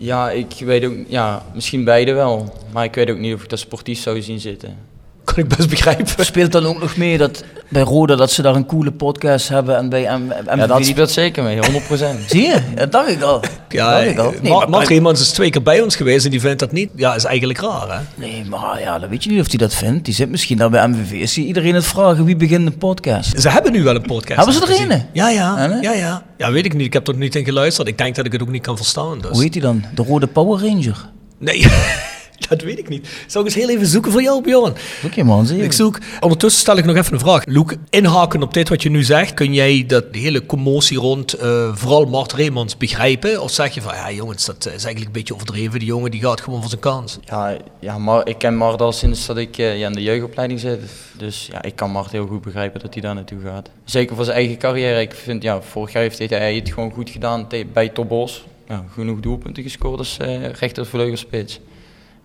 Ja, ik weet ook, ja, misschien beide wel. Maar ik weet ook niet of ik dat sportief zou zien zitten. Kan ik best begrijpen. Speelt dan ook nog mee dat bij Roda dat ze daar een coole podcast hebben en bij M MVV Ja, dat speelt zeker mee, 100%. Zie je? Dat dacht ik al. Ja, dat dacht ik al. eh, Nee, Ma- maar- is twee keer bij ons geweest en die vindt dat niet. Ja, is eigenlijk raar, hè? Nee, maar ja, dan weet je niet of hij dat vindt. Die zit misschien daar bij MVV. Is die iedereen het vragen wie begint een podcast? Ze hebben nu wel een podcast. Hebben ze er een? Ja, ja. Ja, nee? ja, ja. Ja, weet ik niet. Ik heb er niet in geluisterd. Ik denk dat ik het ook niet kan verstaan. Dus. Hoe heet die dan? De Rode Power Ranger. Nee, dat weet ik niet. Zal ik eens heel even zoeken voor jou, Bjorn? Oké man, zie je. Ik zoek. Ondertussen stel ik nog even een vraag. Loek, inhaken op dit wat je nu zegt. Kun jij dat hele commotie rond eh, vooral Mart Reemans begrijpen? Of zeg je van, ja jongens, dat is eigenlijk een beetje overdreven. Die jongen die gaat gewoon voor zijn kans. Ja, ja maar ik ken Mart al sinds dat ik eh, ja, in de jeugdopleiding zit. Dus ja, ik kan Mart heel goed begrijpen dat hij daar naartoe gaat. Zeker voor zijn eigen carrière. Ik vind, ja, vorig jaar heeft hij het gewoon goed gedaan bij Topos. Ja, genoeg doelpunten gescoord als eh rechter.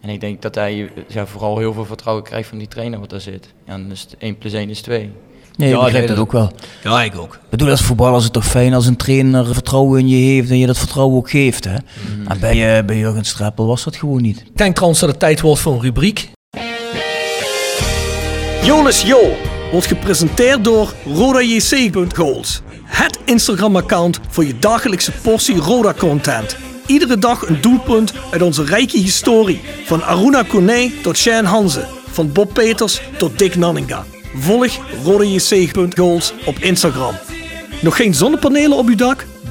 En ik denk dat hij eh, ja, vooral heel veel vertrouwen krijgt van die trainer wat daar zit. Ja, en dus 1 plus 1 is 2. Nee, ik begrijp dat ook wel. Ja, ik ook. Ik bedoel, als voetballer is het toch fijn als een trainer vertrouwen in je heeft en je dat vertrouwen ook geeft. Hè? En bij, eh, bij Jurgen Streppel was dat gewoon niet. Ik denk trouwens dat het tijd wordt voor een rubriek. Jonas Jo wordt gepresenteerd door RodaJC.goals. Het Instagram-account voor je dagelijkse portie Roda-content. Iedere dag een doelpunt uit onze rijke historie. Van Aruna Kone tot Shane Hanze. Van Bob Peters tot Dick Nanninga. Volg RodaJC.goals op Instagram. Nog geen zonnepanelen op uw dak?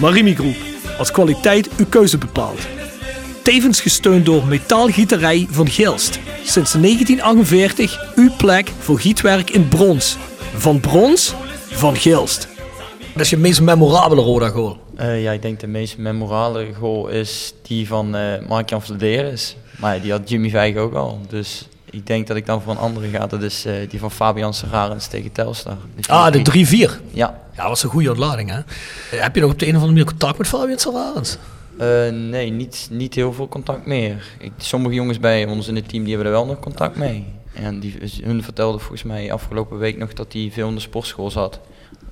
Marimi Groep, als kwaliteit uw keuze bepaalt. Tevens gesteund door Metaalgieterij van Gilst. Sinds 1948 uw plek voor gietwerk in brons. Van brons, van Gilst. Dat is je meest memorabele Roda goal. Eh, ja, ik denk de meest memorale goal is die van eh Mark-Jan Vladeris. Maar die had Jimmy Vijg ook al. Dus ik denk dat ik dan voor een andere ga. Dat is eh, die van Fabian Serrarens tegen Telstar. Dus Ah, de 3-4. Ja, Ja, dat was een goede ontlading, hè? Heb je nog op de een of andere manier contact met Fabian Sararens? Eh, nee, niet, niet heel veel contact meer. Ik, sommige jongens bij ons in het team die hebben er wel nog contact mee. En die, hun vertelde volgens mij afgelopen week nog dat hij veel in de sportschool zat.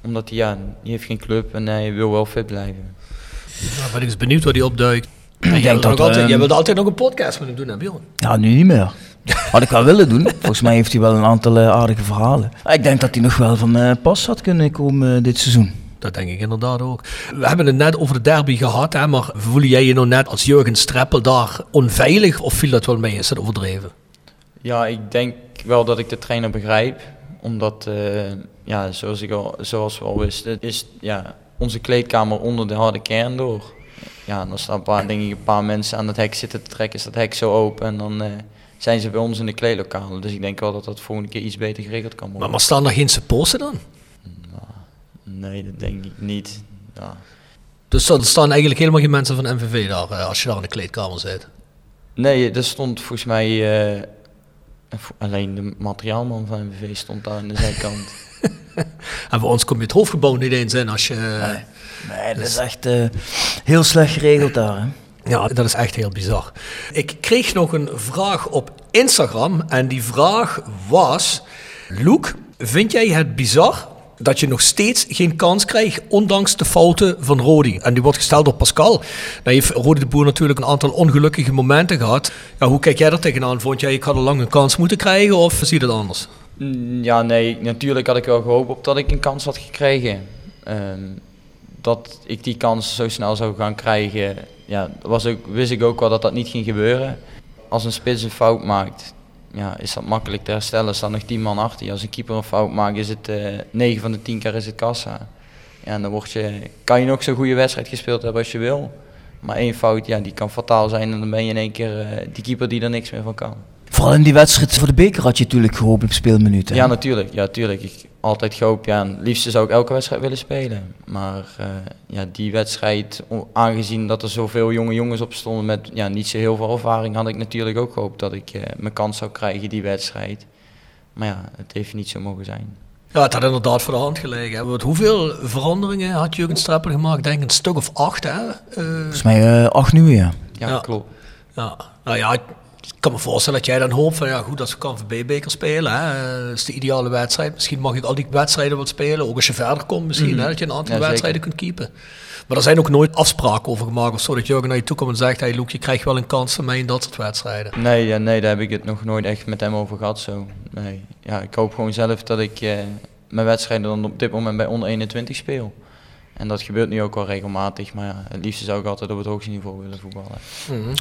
Omdat hij, ja, die heeft geen club en hij wil wel fit blijven. Nou, ben ik eens benieuwd waar die opduikt. Ik jij, altijd, ehm, jij wilde altijd nog een podcast met hem doen, hè Bjorn? Ja, nu niet meer. Had ik wel willen doen. Volgens mij heeft hij wel een aantal eh, aardige verhalen. Ik denk dat hij nog wel van eh, pas had kunnen komen eh, dit seizoen. Dat denk ik inderdaad ook. We hebben het net over de derby gehad, hè, maar voel jij je nou net als Jurgen Streppel daar onveilig of viel dat wel mee? Is dat overdreven? Ja, ik denk wel dat ik de trainer begrijp. Omdat, eh, ja, zoals, ik al, zoals we al wisten, is ja, onze kleedkamer onder de harde kern door. Ja, en dan staan een paar, denk ik, een paar mensen aan het hek zitten te trekken, is dat hek zo open en dan eh, zijn ze bij ons in de kleedlokalen. Dus ik denk wel dat dat volgende keer iets beter geregeld kan worden. Maar, maar staan er geen supporters dan? Nee, dat denk ik niet. Ja. Dus er staan eigenlijk helemaal geen mensen van MVV daar eh, als je daar in de kleedkamer zit. Nee, er stond volgens mij eh, alleen de materiaalman van MVV stond daar aan de zijkant. En voor ons kom je het hoofdgebouw niet eens in als je... Nee, dat is echt eh, heel slecht geregeld daar. Hè? Ja, dat is echt heel bizar. Ik kreeg nog een vraag op Instagram en die vraag was... Loek, vind jij het bizar dat je nog steeds geen kans krijgt, ondanks de fouten van Rodi? En die wordt gesteld door Pascal. Nou heeft Rodi de Boer natuurlijk een aantal ongelukkige momenten gehad. Ja, hoe kijk jij daar tegenaan? Vond jij, ik had al lang een kans moeten krijgen of zie je dat anders? Mm, Ja, nee, natuurlijk had ik wel gehoopt op dat ik een kans had gekregen. Ehm, dat ik die kans zo snel zou gaan krijgen, ja, was ook, wist ik ook wel dat dat niet ging gebeuren. Als een spits een fout maakt, ja, is dat makkelijk te herstellen. Er staan nog 10 man achter. Als een keeper een fout maakt, is het eh 9 van de 10 keer is het kassa. Ja, en dan word je, kan je nog zo'n goede wedstrijd gespeeld hebben als je wil. Maar één fout, ja, die kan fataal zijn en dan ben je in één keer eh, die keeper die er niks meer van kan. Vooral in die wedstrijd voor de beker had je natuurlijk gehoopt op speelminuten. hè? Ja, natuurlijk. Ja, natuurlijk. Ik altijd gehoopt, ja, het liefste zou ik elke wedstrijd willen spelen. Maar eh, ja, die wedstrijd, aangezien dat er zoveel jonge jongens op stonden met ja, niet zo heel veel ervaring, had ik natuurlijk ook gehoopt dat ik eh, mijn kans zou krijgen die wedstrijd. Maar ja, het heeft niet zo mogen zijn. Ja, het had inderdaad voor de hand gelegen. hè. Want hoeveel veranderingen had Jurgen Streppel gemaakt? Denk een stuk of acht, hè? Eh, Volgens mij acht nu, ja. Ja, Ja. klopt. Ja, nou ja, ik kan me voorstellen dat jij dan hoopt van ja, goed, als we KNVB-beker spelen, hè, eh, is de ideale wedstrijd. Misschien mag ik al die wedstrijden wel spelen, ook als je verder komt misschien, hè, dat je een aantal Ja, wedstrijden kunt keepen. Maar er zijn ook nooit afspraken over gemaakt of zo, dat Jurgen naar je toe komt en zegt, hey Luke, je krijgt wel een kans van mij in dat soort wedstrijden. Nee, ja, nee, daar heb ik het nog nooit echt met hem over gehad. Zo. Nee. Ja, ik hoop gewoon zelf dat ik eh, mijn wedstrijden dan op dit moment bij onder 21 speel. En dat gebeurt nu ook wel regelmatig, maar ja, het liefste zou ik altijd op het hoogste niveau willen voetballen.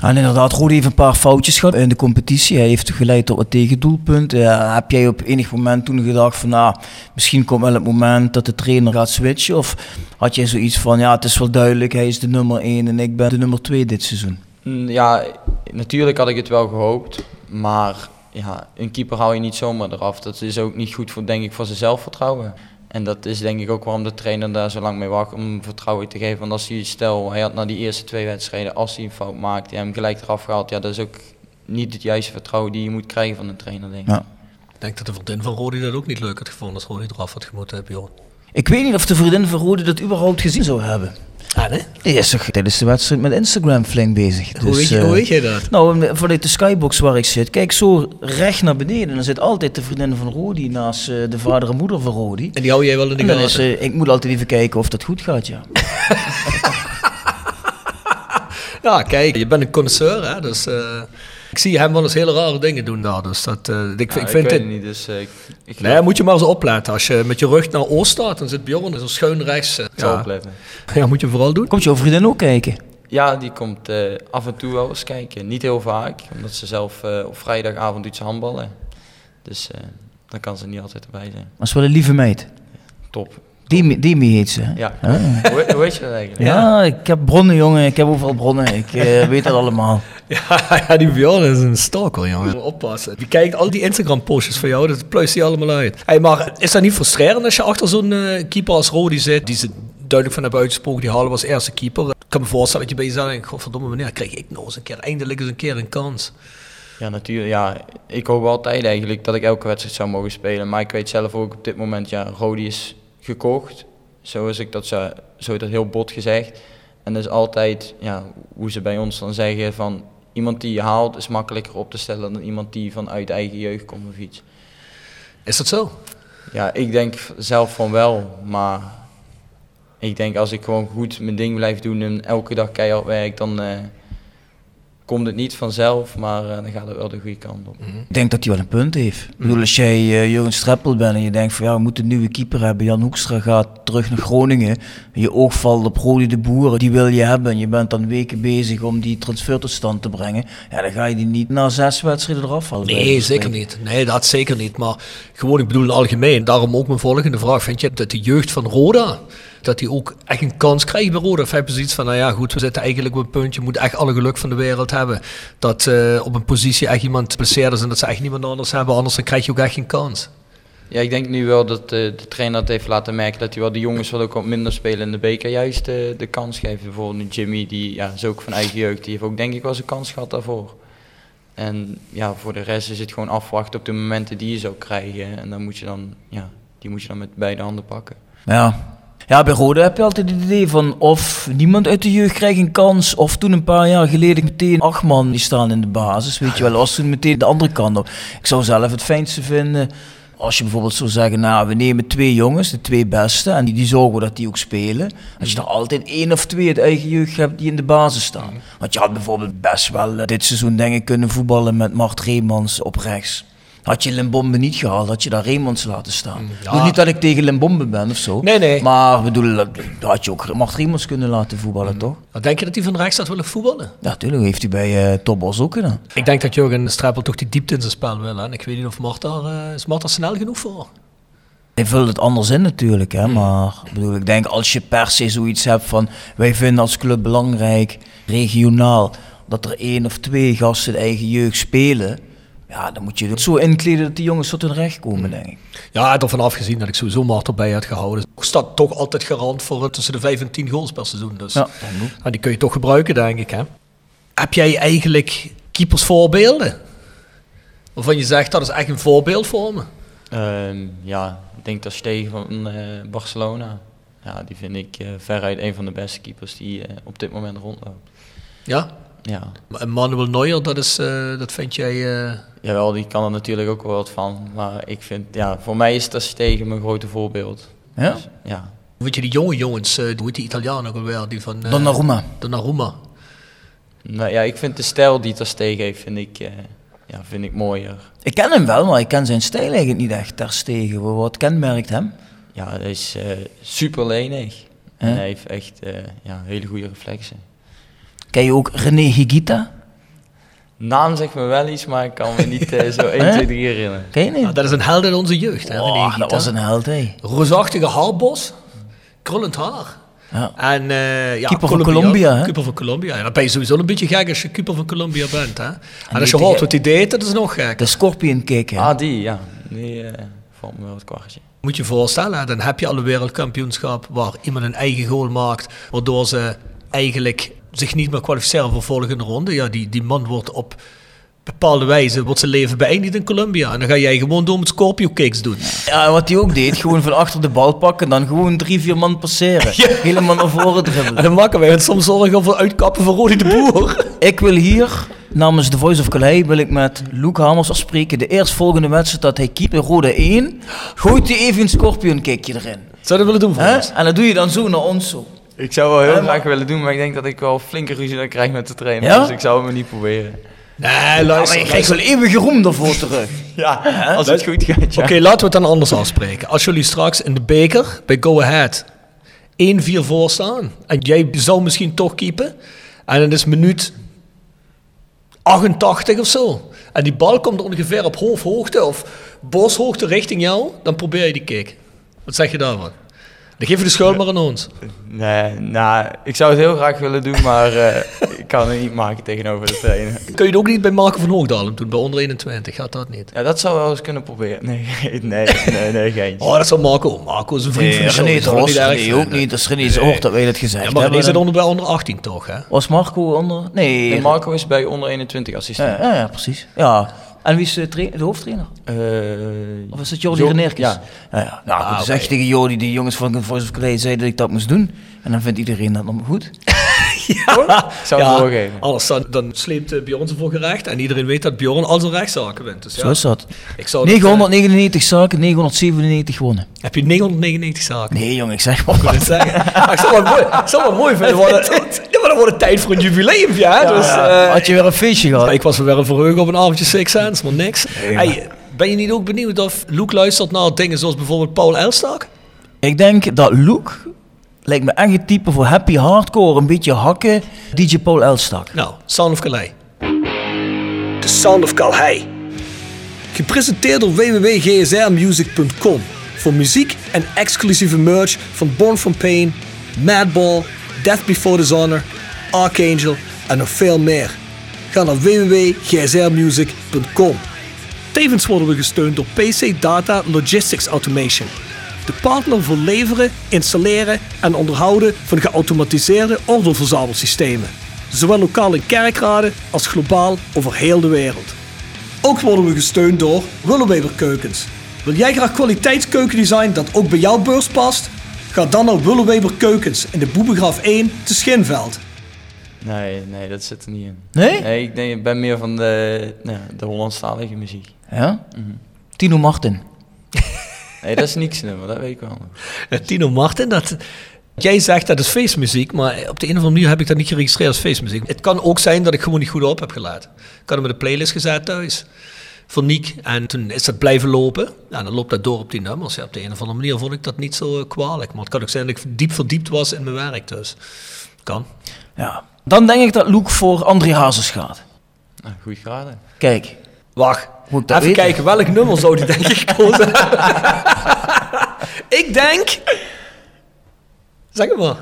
En inderdaad, Rodi heeft een paar foutjes gehad in de competitie. Hij heeft geleid tot een tegendoelpunt. Heb jij op enig moment toen gedacht van, nou, misschien komt wel het moment dat de trainer gaat switchen? Of had jij zoiets van, ja, het is wel duidelijk, hij is de nummer 1 en ik ben de nummer 2 dit seizoen? Mm, Ja, natuurlijk had ik het wel gehoopt, maar ja, een keeper hou je niet zomaar eraf. Dat is ook niet goed voor, denk ik, voor zijn zelfvertrouwen. En dat is denk ik ook waarom de trainer daar zo lang mee wacht om vertrouwen te geven. Want als hij, stel, hij had na die eerste twee wedstrijden, als hij een fout maakt, hij hem gelijk eraf gehaald. Ja, dat is ook niet het juiste vertrouwen die je moet krijgen van een trainer, denk ik. Ja. Ik denk dat de vriendin van Rodi dat ook niet leuk had gevonden als Rodi eraf had gemoeten hebben, joh. Ik weet niet of de vriendin van Rodi dat überhaupt gezien zou hebben. Ah, nee? Die is toch tijdens de wedstrijd met Instagram flink bezig. hoe, Dus, weet je, eh, hoe weet jij dat? Nou, vanuit de skybox waar ik zit, kijk zo recht naar beneden. En dan zit altijd de vriendin van Rodi naast eh, de vader en moeder van Rodi. En die hou jij wel in de is, gaten? eh, ik moet altijd even kijken of dat goed gaat, ja. Ja, kijk, je bent een connoisseur, hè, dus... eh, ik zie hem wel eens hele rare dingen doen daar, dus dat... eh, ik, Ja, ik vind weet het... het niet, dus eh, ik, ik Nee, moet je maar eens opletten. Als je met je rug naar Oost staat, dan zit Bjorn zo schuin rechts. zal Ja. opletten. ja, moet je vooral doen. Komt jouw vriendin ook kijken? Ja, die komt eh, af en toe wel eens kijken. Niet heel vaak, omdat ze zelf eh, op vrijdagavond doet ze handballen. Dus eh, dan kan ze niet altijd erbij zijn. Dat is wel een lieve meid. Top. Demi heet ze. Ja. Ah. hoe, hoe weet je dat eigenlijk? Ja, ik heb bronnen, jongen. Ik heb overal bronnen. Ik eh, weet dat allemaal. Ja, ja, die Bjorn is een stalker, jongen. Oppassen. Die kijkt al die Instagram-postjes van jou, dat pluist hij allemaal uit. Hey, maar is dat niet frustrerend als je achter zo'n eh, keeper als Rodi zit, die ze duidelijk van hebben uitgesproken, die halen we als eerste keeper. Ik kan me voorstellen dat je bij jezelf denkt, godverdomme, wanneer krijg ik nou eens een keer, eindelijk eens een keer een kans. Ja, natuurlijk. Ja, ik hoop altijd eigenlijk dat ik elke wedstrijd zou mogen spelen. Maar ik weet zelf ook op dit moment, ja, Rodi is gekocht. Zo is ik dat, zo, zo dat heel bot gezegd. En dat is altijd, ja, hoe ze bij ons dan zeggen van iemand die je haalt is makkelijker op te stellen dan iemand die vanuit eigen jeugd komt of iets. Is dat zo? Ja, ik denk zelf van wel, maar ik denk als ik gewoon goed mijn ding blijf doen en elke dag keihard werk, dan eh, komt het niet vanzelf, maar eh, dan gaat het wel de goede kant op. Ik denk dat hij wel een punt heeft. Ik bedoel, als jij eh, Jurgen Streppel bent en je denkt van ja, we moeten een nieuwe keeper hebben. Jan Hoekstra gaat terug naar Groningen. Je oog valt op Rodi de Boeren, die wil je hebben. En je bent dan weken bezig om die transfer tot stand te brengen. Ja, dan ga je die niet na zes wedstrijden eraf halen. bij Nee, zeker niet. Nee, dat zeker niet. Maar gewoon, ik bedoel algemeen. Daarom ook mijn volgende vraag. Vind je dat de jeugd van Roda, dat die ook echt een kans krijgt bij Roda? Of heb je zoiets van, nou ja, goed, we zitten eigenlijk op een puntje, je moet echt alle geluk van de wereld hebben. Dat eh, op een positie echt iemand geblesseerd is en dat ze echt niemand anders hebben, anders dan krijg je ook echt geen kans. Ja, ik denk nu wel dat eh, de trainer het heeft laten merken dat hij wel de jongens wat ook wat minder spelen in de beker juist eh, de kans geeft. Bijvoorbeeld nu Jimmy, die ja, is ook van eigen jeugd, die heeft ook denk ik wel zijn kans gehad daarvoor. En ja, voor de rest is het gewoon afwachten op de momenten die je zou krijgen. En dan moet je dan, ja, die moet je dan met beide handen pakken. Maar ja. Ja, bij Rode heb je altijd het idee van of niemand uit de jeugd krijgt een kans. Of toen een paar jaar geleden meteen acht man die staan in de basis. Weet je wel, als toen meteen de andere kant op. Ik zou zelf het fijnste vinden als je bijvoorbeeld zou zeggen, nou we nemen twee jongens, de twee beste. En die, die zorgen dat die ook spelen. Als je er altijd één of twee uit eigen jeugd hebt die in de basis staan. Want je had bijvoorbeeld best wel eh, dit seizoen ik kunnen voetballen met Mart Reemans op rechts. Had je Limbombe niet gehaald, had je daar Reemans laten staan. Ik bedoel niet dat ik tegen Limbombe ben of zo. Nee, nee. Maar bedoel, had je ook Mart Reemans kunnen laten voetballen, toch? Wat denk je dat hij van rechts had willen voetballen? Ja, natuurlijk heeft hij bij eh Topos ook gedaan. Ik denk dat Jurgen Streppel toch die diepte in zijn spel wil. Hè? En ik weet niet of Mart daar, eh, is Mart daar snel genoeg voor? Hij vult het anders in natuurlijk, hè? maar ik, bedoel, ik denk als je per se zoiets hebt van wij vinden als club belangrijk, regionaal, dat er één of twee gasten de eigen jeugd spelen, ja, dan moet je het zo inkleden dat die jongens tot hun recht komen, denk ik. Ja, ervan afgezien dat ik sowieso Mart erbij had gehouden. Ik sta toch altijd garant voor tussen de 5 en 10 goals per seizoen. Dus Ja, die kun je toch gebruiken, denk ik. Hè? Heb jij eigenlijk keepersvoorbeelden? Waarvan je zegt, dat is echt een voorbeeld voor me. Ehm, ja, ik denk dat Stegen van eh, Barcelona. Ja, die vind ik eh, veruit een van de beste keepers die eh, op dit moment rondloopt. Ja? Ja, En Manuel Neuer, dat, is, eh, dat vind jij... jawel, die kan er natuurlijk ook wel wat van. Maar ik vind, ja, voor mij is dat Stegen mijn grote voorbeeld. Ja? Dus, ja. hoe weet je, die jonge jongens, eh, hoe heet die Italiaan ook alweer? Die van, eh, Donnarumma. Donnarumma. Nou, ja, ik vind de stijl die Ter Stegen heeft, vind ik, eh, ja, vind ik mooier. Ik ken hem wel, maar ik ken zijn stijl eigenlijk niet echt ter stegen. Wat kenmerkt hem? Ja, hij is eh, super lenig. En hij heeft echt eh, ja, hele goede reflexen. Ken je ook René Higuita? Naam zegt me wel iets, maar ik kan me niet eh, zo 1, 2, 3 herinneren. Ken je niet? Ja, dat is een held in onze jeugd. Hè, Oh, dat was een held, hé. Roosachtige haarbos, krullend haar. Ja. En, eh, ja, Keeper van Colombia, hè? Keeper van Colombia. Ja, dan ben je sowieso een beetje gek als je keeper van Colombia bent. Hè? En, als die je hoort wat hij deed, dat is nog gek. De Scorpion kick, hè? Ah, die, ja. Die eh, valt me wel het kwartje. Moet je je voorstellen, hè, dan heb je al een wereldkampioenschap waar iemand een eigen goal maakt, waardoor ze eigenlijk zich niet meer kwalificeren voor de volgende ronde. Ja, die, die man wordt op bepaalde wijze, wordt zijn leven beëindigd in Colombia. En dan ga jij gewoon door met scorpio kicks doen. Ja, en wat hij ook deed, gewoon van achter de bal pakken, dan gewoon drie, vier man passeren. Helemaal naar voren En dribbelen. dan maken wij ons soms zorgen over uitkappen van Rodi de Boer. Ik wil hier, namens The Voice of Calais, wil ik met Luc Hamers afspreken. De eerstvolgende wedstrijd dat hij keept in Rode 1, gooit hij even een Scorpion kickje erin. Zou je dat willen doen voor ons? En dat doe je dan zo naar ons zo. Ik zou wel heel Eh, maar- graag willen doen, maar ik denk dat ik wel flinke ruzie dan krijg met de trainer. Ja? Dus ik zou hem niet proberen. Nee, Maar luister. je krijgt wel eeuwige roem daarvoor terug. Ja, als het goed gaat, ja. Oké, laten we het dan anders afspreken. Als jullie straks in de beker bij Go Ahead 1-4 voor staan en jij zou misschien toch keepen en het is minuut 88 of zo en die bal komt ongeveer op hoofdhoogte of boshoogte richting jou, dan probeer je die kick. Wat zeg je daarvan? Dan geef je de schuld maar aan ons. Nee, nou, ik zou het heel graag willen doen, maar eh, ik kan het niet maken tegenover de trainer. Kun je het ook niet bij Marco van Hoogdalen doen, bij onder 21? Gaat dat niet? Ja, dat zou wel eens kunnen proberen. Nee, nee, nee, nee, geen. Oh, dat is wel Marco. Marco is een vriend van de show. René zal het Tros, niet René ook vinden. niet. Als René hoort dat wij dat gezegd Ja, maar René zit onder bij onder 18 toch, hè? Was Marco onder? Nee. Nee, Marco is bij onder 21 assistent. Ja, ja, ja, precies. Ja, En wie is de, tra- de hoofdtrainer? Eh, Of is het Jordi Jo- Reneerkes? Ja. Ja, ja. Nou, goed, Ah, echt tegen Jordi, die jongens van Voice of Calais zeiden dat ik dat moest doen. En dan vindt iedereen dat nog goed. Ja, zou het doorgeven. Anders dan, dan sleept eh, Bjorn ze voor gerecht. En iedereen weet dat Bjorn al zijn rechtszaken wint. Dus ja, Zo is dat. ik zou dat, 999 zaken, 997 gewonnen. eh, heb je 999 zaken? Nee jongen, ik zeg maar Ik zeggen. Ik zou het mooi, ik zou het mooi vinden. Ja, maar dan wordt het tijd voor een jubileumje. Hè? dus, eh, Had je weer een feestje gehad? ik was weer een verheugen op een avondje Six Sense, maar niks. Hey, ben je niet ook benieuwd of Luke luistert naar dingen zoals bijvoorbeeld Paul Elstak? Ik denk dat Luke lijkt me echt het type voor happy hardcore, een beetje hakken, DJ Paul Elstak. Nou, Sound of Calais. The Sound of Calais. Gepresenteerd door www.gsrmusic.com. Voor muziek en exclusieve merch van Born From Pain, Madball, Death Before Dishonor, Archangel en nog veel meer. Ga naar www.gsrmusic.com. Tevens worden we gesteund door PC Data Logistics Automation. De partner voor leveren, installeren en onderhouden van geautomatiseerde ordeelverzamelsystemen. Zowel lokaal in kerkraden als globaal over heel de wereld. Ook worden we gesteund door Willeweber Keukens. Wil jij graag kwaliteitskeukendesign dat ook bij jouw beurs past? Ga dan naar Willeweber Keukens in de Boebegraaf 1 te Schinveld. Nee, nee, dat zit er niet in. Nee? Nee, ik, ben meer van de, nou, de Hollandstalige muziek. Ja? Tino Martin. Nee, dat is niks nummer, dat weet ik wel. Tino Martin, dat, jij zegt dat is feestmuziek, maar op de een of andere manier heb ik dat niet geregistreerd als feestmuziek. Het kan ook zijn dat ik gewoon niet goed op heb gelaten. Ik had hem in de playlist gezet thuis voor Niek en toen is dat blijven lopen. Nou, dan loopt dat door op die nummers. Ja, op de een of andere manier vond ik dat niet zo eh, kwalijk. Maar het kan ook zijn dat ik diep verdiept was in mijn werk dus. Kan. Ja. Dan denk ik dat Luke voor André Hazes gaat. Nou, goed geraden. Kijk, Wacht, Moet even weten? kijken welk nummer zou die denk ik gekozen hebben. ik denk... Zeg het maar.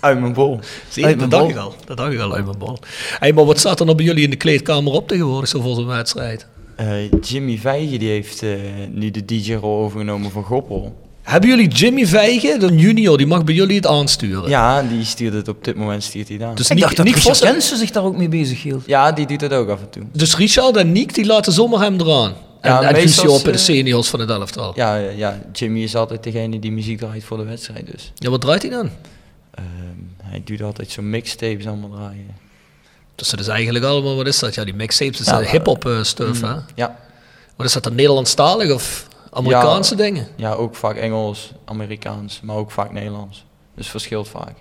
Uit mijn bol. Zie, Uit dat dacht bol. ik al. Dat dacht ik al uit mijn bal. Hey, maar wat staat er nou bij jullie in de kleedkamer op tegenwoordig zo voor zo'n wedstrijd? Eh, Jimmy Vijgen die heeft eh, nu de DJ-rol overgenomen van Goppel. Hebben jullie Jimmy Vijgen, de junior, die mag bij jullie het aansturen? Ja, die stuurt het op dit moment stuurt hij daar. Dus ik dacht dat Nick Richard Jensen zich daar ook mee bezig hield. Ja, die doet dat ook af en toe. Dus Richard en Nick, die laten zomaar hem eraan. En, Ja, en meestal op de is, seniors van het elftal. Ja. Ja, eh, ja, Jimmy is altijd degene die muziek draait voor de wedstrijd dus. wat draait hij dan? Ehm, hij doet altijd zo'n mixtapes allemaal draaien. Dus dat is eigenlijk allemaal, wat is dat? Ja, die mixtapes, dat is Ja, ja, hip-hop eh, stuff, Mm. hè? Ja, Wat is dat dan, Nederlandstalig of Amerikaanse dingen? ja, ook vaak Engels, Amerikaans, maar ook vaak Nederlands. Dus verschilt vaak.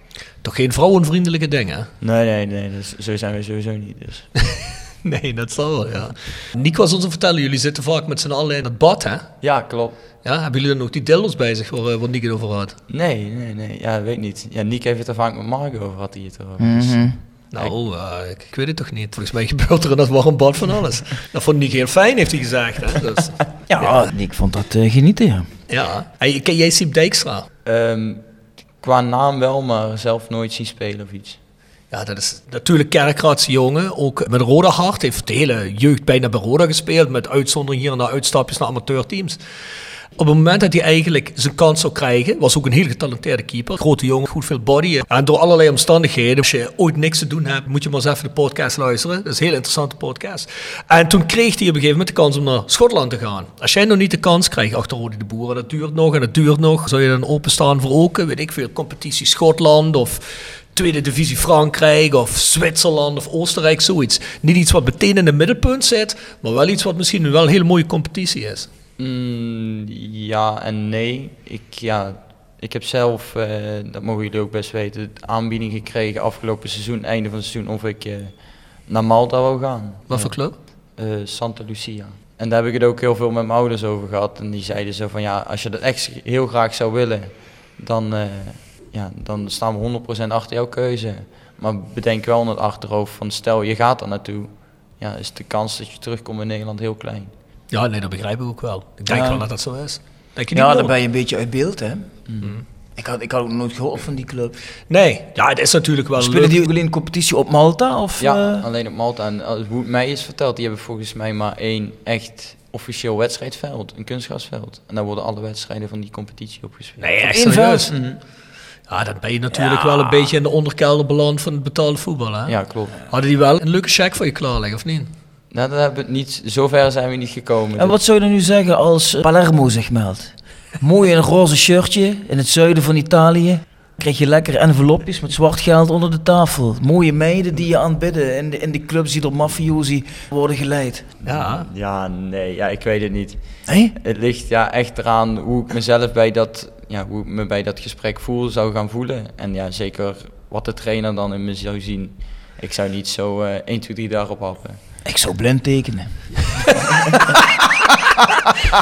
Toch geen vrouwenvriendelijke dingen? Nee, nee, nee, dus zo zijn we sowieso niet. Dus. Nee, dat zal wel, ja. Nick was ons te vertellen, jullie zitten vaak met z'n allen in het bad, hè? Ja, klopt. Ja, hebben jullie dan ook die dildos bij zich waar, eh, waar Nick het over had? Nee, nee, nee, ja, weet niet. Ja, Nick heeft het er vaak met Mark over, had hij het erover. Dus- Mhm. Nou, eh, ik, ik weet het toch niet. Volgens mij gebeurt er in dat warm bad van alles. Dat vond Nick heel fijn, heeft hij gezegd. Hè? Dus, Ja, ik vond dat eh, genieten, ja. ja. Hey, ken jij Siep Dijkstra? Ehm, qua naam wel, maar zelf nooit zien spelen of iets. Ja, dat is natuurlijk Kerkraadse jongen. Ook met Roda hart. Heeft de hele jeugd bijna bij Roda gespeeld. Met uitzondering hier en daar uitstapjes naar amateurteams. Op het moment dat hij eigenlijk zijn kans zou krijgen, was ook een heel getalenteerde keeper. Grote jongen, goed veel body. En door allerlei omstandigheden, als je ooit niks te doen hebt, moet je maar eens even de podcast luisteren. Dat is een heel interessante podcast. En toen kreeg hij op een gegeven moment de kans om naar Schotland te gaan. Als jij nog niet de kans krijgt achter Rode de Boeren, dat duurt nog en dat duurt nog. Zou je dan openstaan voor ook, weet ik veel, competitie Schotland of tweede divisie Frankrijk of Zwitserland of Oostenrijk, zoiets. Niet iets wat meteen in het middelpunt zit, maar wel iets wat misschien wel een hele mooie competitie is. Mm, ja en nee. Ik, ja, ik heb zelf, eh, dat mogen jullie ook best weten, de aanbieding gekregen afgelopen seizoen, einde van het seizoen, of ik eh, naar Malta wou gaan. Wat voor club? Eh, Santa Lucia. En daar heb ik het ook heel veel met mijn ouders over gehad. En die zeiden zo van ja, als je dat echt heel graag zou willen, dan, ja, dan staan we 100% achter jouw keuze. Maar bedenk wel in het achterhoofd van stel je gaat er naartoe, ja, is de kans dat je terugkomt in Nederland heel klein. Ja, nee, dat begrijp ik ook wel. Ik denk Ja. wel dat dat zo is. Denk je niet, Ja, dan ben je een beetje uit beeld, hè. Ik, had, ik had ook nooit gehoord van die club. Nee, ja, het is natuurlijk wel Spelen leuk. die ook alleen competitie op Malta? Of, Ja, eh? alleen op Malta. En eh, hoe het mij is verteld, die hebben volgens mij maar één echt officieel wedstrijdveld, een kunstgrasveld. En daar worden alle wedstrijden van die competitie opgespeeld. Nee, echt serieus. veld? Ja, dan ben je natuurlijk Ja. wel een beetje in de onderkelder beland van het betaalde voetbal, hè? Ja, klopt. Hadden die wel een leuke check voor je klaarleggen, of niet? Nou, dat hebben we niet, zover zijn we niet gekomen. En wat zou je dan nu zeggen als Palermo zich meldt? Mooi in een roze shirtje in het zuiden van Italië. Krijg je lekker envelopjes met zwart geld onder de tafel. Mooie meiden die je aanbidden in de, in de clubs die door mafiosi worden geleid. Ja. Ja, nee, ja, ik weet het niet. Hé? Het ligt ja, echt eraan hoe ik mezelf bij dat, ja, hoe ik me bij dat gesprek voel, zou gaan voelen. En ja, zeker wat de trainer dan in me zou zien. Ik zou niet zo eh 1, 2, 3 daarop happen. Ik zou blind tekenen.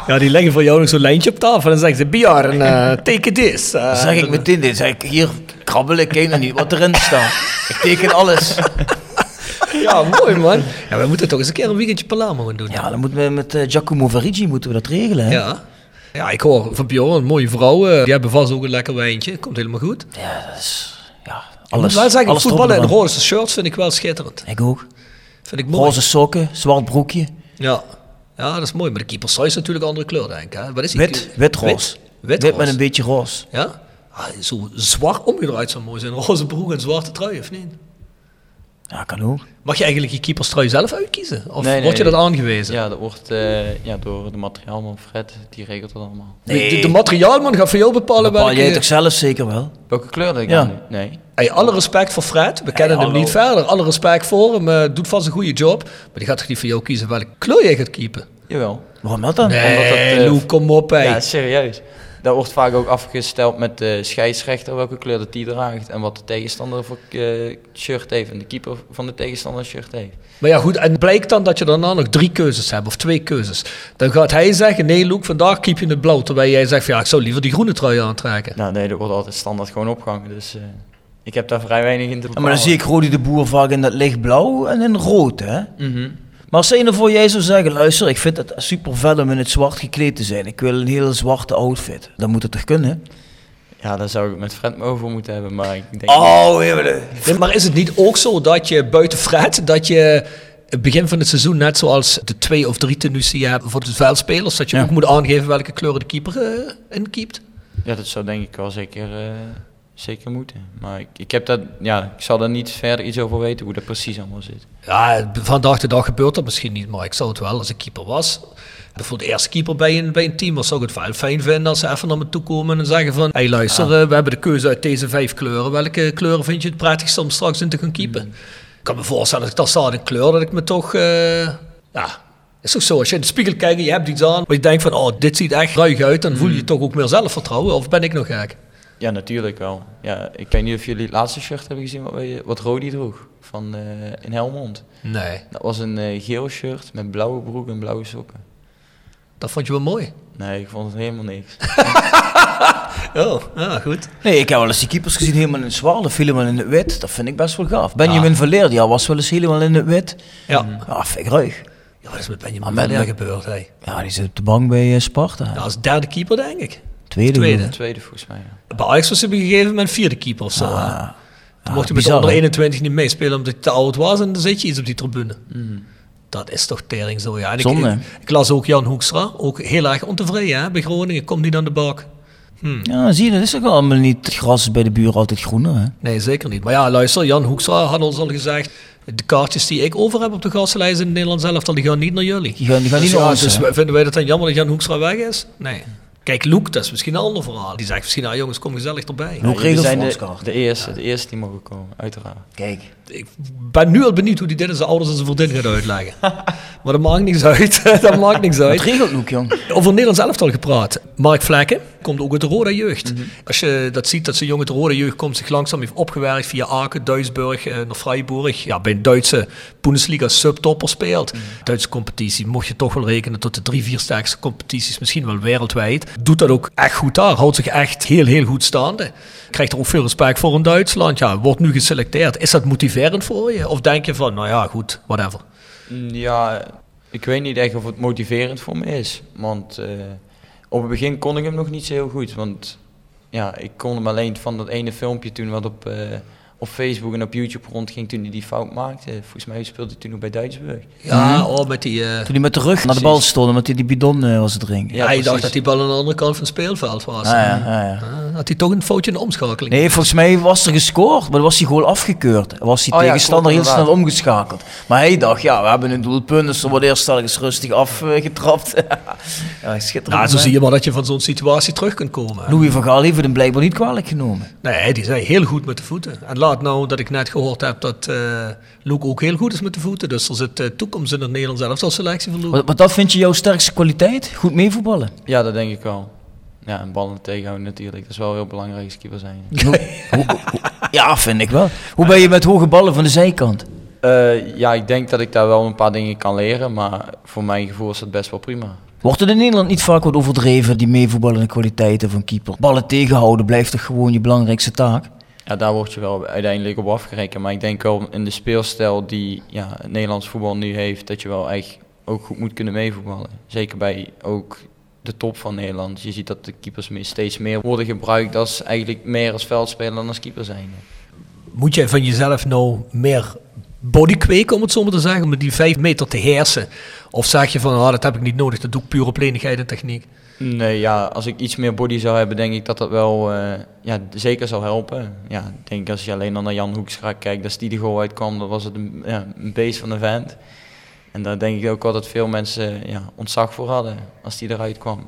ja, die leggen voor jou nog zo'n lijntje op tafel en dan zeggen ze, Bjorn, uh, take this. Uh, Dan zeg ik meteen dit. Zeg ik, hier, krabbelen, kijk nou niet wat erin staat. Ik teken alles. Ja, mooi man. Ja, we moeten toch eens een keer een weekendje Palermo gaan doen. Ja, dan moeten we met eh, Giacomo Verigi moeten we dat regelen. Hè? Ja. Ja, ik hoor van Bjorn, een mooie vrouw. eh, die hebben vast ook een lekker wijntje. Komt helemaal goed. Ja, dat is... Ja, Ik moet alles, wel zeggen, alles voetballen in en roze shirts vind ik wel schitterend. Ik ook. Vind ik mooi. Roze sokken, zwart broekje. Ja. ja, dat is mooi. Maar de keeper is natuurlijk een andere kleur, denk ik. Hè? Wat is die Wit, wit roze. Wit, met een beetje roze. Ja? Ah, zo zwart omgedraaid zou mooi zijn. Roze broek en zwarte trui, of niet? Ja, kan ook. Mag je eigenlijk je keeperstrui zelf uitkiezen? Of Nee, nee, word je dat nee. aangewezen? Ja, dat wordt eh, ja, door de materiaalman Fred, die regelt dat allemaal. De, de, de materiaalman gaat voor jou bepalen Bepaal welke... jij toch zelf zeker wel? Welke kleur dat ik Ja. aan? Nee. Hey, alle respect voor Fred. We kennen hem niet verder. Alle respect voor hem. eh, doet vast een goede job. Maar die gaat toch niet voor jou kiezen welke kleur jij gaat keepen? Jawel. Waarom dat dan? Nee, Omdat dat, eh, Lou, kom op. Hey. Ja, serieus. Dat wordt vaak ook afgesteld met de scheidsrechter welke kleur dat die draagt en wat de tegenstander voor eh, shirt heeft en de keeper van de tegenstander shirt heeft. Maar ja, goed. En blijkt dan dat je daarna nog drie keuzes hebt. Of twee keuzes. Dan gaat hij zeggen, nee Luke, vandaag keep je het blauw. Terwijl jij zegt, van, ja, ik zou liever die groene trui aantrekken. Nou nee, dat wordt altijd standaard gewoon opgehangen, dus eh, ik heb daar vrij weinig in te Ja, bepalen. maar dan zie ik Rodi de Boer vaak in dat lichtblauw en in rood, hè? Mhm. Maar nou voor jij zou zeggen, luister, ik vind het super vet om in het zwart gekleed te zijn. Ik wil een hele zwarte outfit. Dan moet het toch kunnen? Ja, daar zou ik met Fred me over moeten hebben, maar ik denk... Oh, Nee, maar is het niet ook zo dat je buiten Fred, dat je het begin van het seizoen, net zoals de twee of drie tenues die je hebt voor de veldspelers, dat je Ja. ook moet aangeven welke kleuren de keeper eh inkiept? Ja, dat zou denk ik wel zeker, eh, zeker moeten. Maar ik, ik heb dat, ja, ik zal daar niet verder iets over weten hoe dat precies allemaal zit. Ja, vandaag de dag gebeurt dat misschien niet, maar ik zou het wel als ik keeper was. Voor de eerste keeper bij een, bij een team was, zou ik het wel fijn vinden als ze even naar me toe komen en zeggen van... Hey luister, eh, we hebben de keuze uit deze vijf kleuren. Welke kleuren vind je het prettigst om straks in te gaan keepen? Ik kan me voorstellen dat ik daar staat in kleur, dat ik me toch... eh, ja, is toch zo, als je in de spiegel kijkt en je hebt iets aan... waar je denkt van, oh, dit ziet echt ruig uit, dan voel je je toch ook meer zelfvertrouwen. Of ben ik nog gek? Ja, natuurlijk wel. Ja, ik weet niet of jullie het laatste shirt hebben gezien wat, wij- wat Rodi droeg van, eh, in Helmond. Nee, Dat was een eh, geel shirt met blauwe broek en blauwe sokken. dat vond je wel mooi. Nee, ik vond het helemaal niks. Oh, ja, goed. Nee, ik heb wel eens die keepers gezien helemaal in het zwart of helemaal in het wit. Dat vind ik best wel gaaf. Benjamin Verleer, ja, was wel eens helemaal in het wit. Ja. Ja, vind ik ruig. Ja, wat is met Benjamin Ah, Verleer gebeurd, hey? Ja, die zit op de bank bij eh, Sparta. Ja, als derde keeper, denk ik. Tweede. tweede. Tweede volgens mij, ja. Bij Ajax was hij op een gegeven moment vierde keeper of zo. Ah, Toen ah, mocht hij met onder hè? 21 niet meespelen omdat hij te oud was en dan zit je iets op die tribune. Dat is toch tering zo, ja. Ik, Zonde. ik, ik las ook Jan Hoekstra, ook heel erg ontevreden hè? bij Groningen. Komt niet aan de bak? Ja, zie je, dat is ook allemaal niet. Het gras is bij de buren altijd groener, hè? Nee, zeker niet. Maar ja, luister, Jan Hoekstra had ons al gezegd... De kaartjes die ik over heb op de gastenlijst in Nederland zelf, die gaan niet naar jullie. Die gaan, die gaan Dus niet naar ja, ons, dus hè? vinden wij dat dan jammer dat Jan Hoekstra weg is? Nee. Kijk, Luke, dat is misschien een ander verhaal. Die zegt misschien, nou jongens, kom gezellig erbij. Hoe Ja, regelt jullie zijn de, de eerste, de eerste die mogen komen, uiteraard. Kijk. Ik ben nu al benieuwd hoe die dit zijn ouders en zijn vriendin gaat uitleggen. maar dat maakt niks uit. dat maakt niks uit. regelt Loek, jong? Over Nederlands elftal gepraat. Mark Vlekken komt ook uit de Roda jeugd. Als je dat ziet, dat zo'n jongen uit de Roda jeugd komt, zich langzaam heeft opgewerkt via Aken, Duisburg, eh, naar Freiburg. Ja, bij een Duitse Bundesliga subtopper speelt. Duitse competitie mocht je toch wel rekenen tot de drie, vier sterkste competities, misschien wel wereldwijd. Doet dat ook echt goed daar. Houdt zich echt heel, heel goed staande. Krijgt er ook veel respect voor in Duitsland. Ja, wordt nu geselecteerd. Is dat motiverend voor je? Of denk je van, nou ja, goed, whatever. Mm, Ja, ik weet niet echt of het motiverend voor me is. Want eh, op het begin kon ik hem nog niet zo heel goed. Want ja, ik kon hem alleen van dat ene filmpje toen wat op, eh, op Facebook en op YouTube rondging toen hij die fout maakte. Volgens mij speelde hij toen nog bij Duitsburg. Ja, oh, met die... eh, Toen hij met de rug naar de bal stond, omdat hij die bidon eh, was te drinken. Ja, Ja, je dacht dat die bal aan de andere kant van het speelveld was. Ah, ja, ah, ja. Ah, had hij toch een foutje in de omschakeling? Nee, volgens mij was er gescoord, maar was hij gewoon afgekeurd. Was die Oh ja, tegenstander heel snel omgeschakeld. Maar hij dacht, ja, we hebben een doelpunt, dus er wordt eerst eens rustig afgetrapt. ja, schitterend. Nou, zo zie je maar dat je van zo'n situatie terug kunt komen. Louis van Gaal heeft hem blijkbaar niet kwalijk genomen. Nee, die zei heel goed met de voeten. En laat nou dat ik net gehoord heb dat eh Luke ook heel goed is met de voeten. Dus er zit eh, toekomst in de Nederlands elftal selectie van Luke. Wat, wat dat vind je jouw sterkste kwaliteit? Goed meevoetballen? Ja, dat denk ik wel. Ja, en ballen tegenhouden natuurlijk. Dat is wel heel belangrijk als keeper zijn. Ja, vind ik wel. Hoe ben je met hoge ballen van de zijkant? Eh, ja, ik denk dat ik daar wel een paar dingen kan leren. Maar voor mijn gevoel is dat best wel prima. Wordt er in Nederland niet vaak wat overdreven, die meevoetballende kwaliteiten van keeper? Ballen tegenhouden blijft toch gewoon je belangrijkste taak? Ja, daar word je wel uiteindelijk op afgerekend. Maar ik denk wel in de speelstijl die ja, Nederlands voetbal nu heeft, dat je wel echt ook goed moet kunnen meevoetballen. Zeker bij ook de top van Nederland. Je ziet dat de keepers steeds meer worden gebruikt als eigenlijk meer als veldspeler dan als keeper zijn. Moet jij van jezelf nou meer body kweken, om het zo maar te zeggen, om die vijf meter te heersen? Of zeg je van, ah, dat heb ik niet nodig, dat doe ik puur op lenigheid en techniek? Nee, ja, als ik iets meer body zou hebben, denk ik dat dat wel eh, ja, zeker zou helpen. Ja, ik denk als je alleen dan naar Jan Hoekstra kijkt, als die de goal uitkwam, dan was het een, ja, een beest van een vent. En daar denk ik ook wel dat veel mensen ja, ontzag voor hadden als die eruit kwam.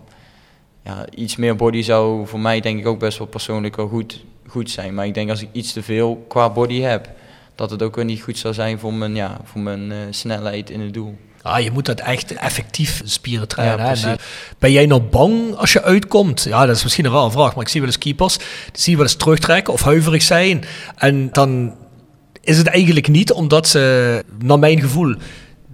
Ja, iets meer body zou voor mij denk ik ook best wel persoonlijk wel goed, goed zijn. Maar ik denk als ik iets te veel qua body heb, dat het ook weer niet goed zou zijn voor mijn, ja, voor mijn eh, snelheid in het doel. Ah, je moet dat echt effectief spieren trainen. Ja, eh, Ben jij nou bang als je uitkomt? Ja, dat is misschien een rare vraag, maar ik zie wel eens keepers, die zie je wel eens terugtrekken of huiverig zijn. En dan is het eigenlijk niet omdat ze, naar mijn gevoel,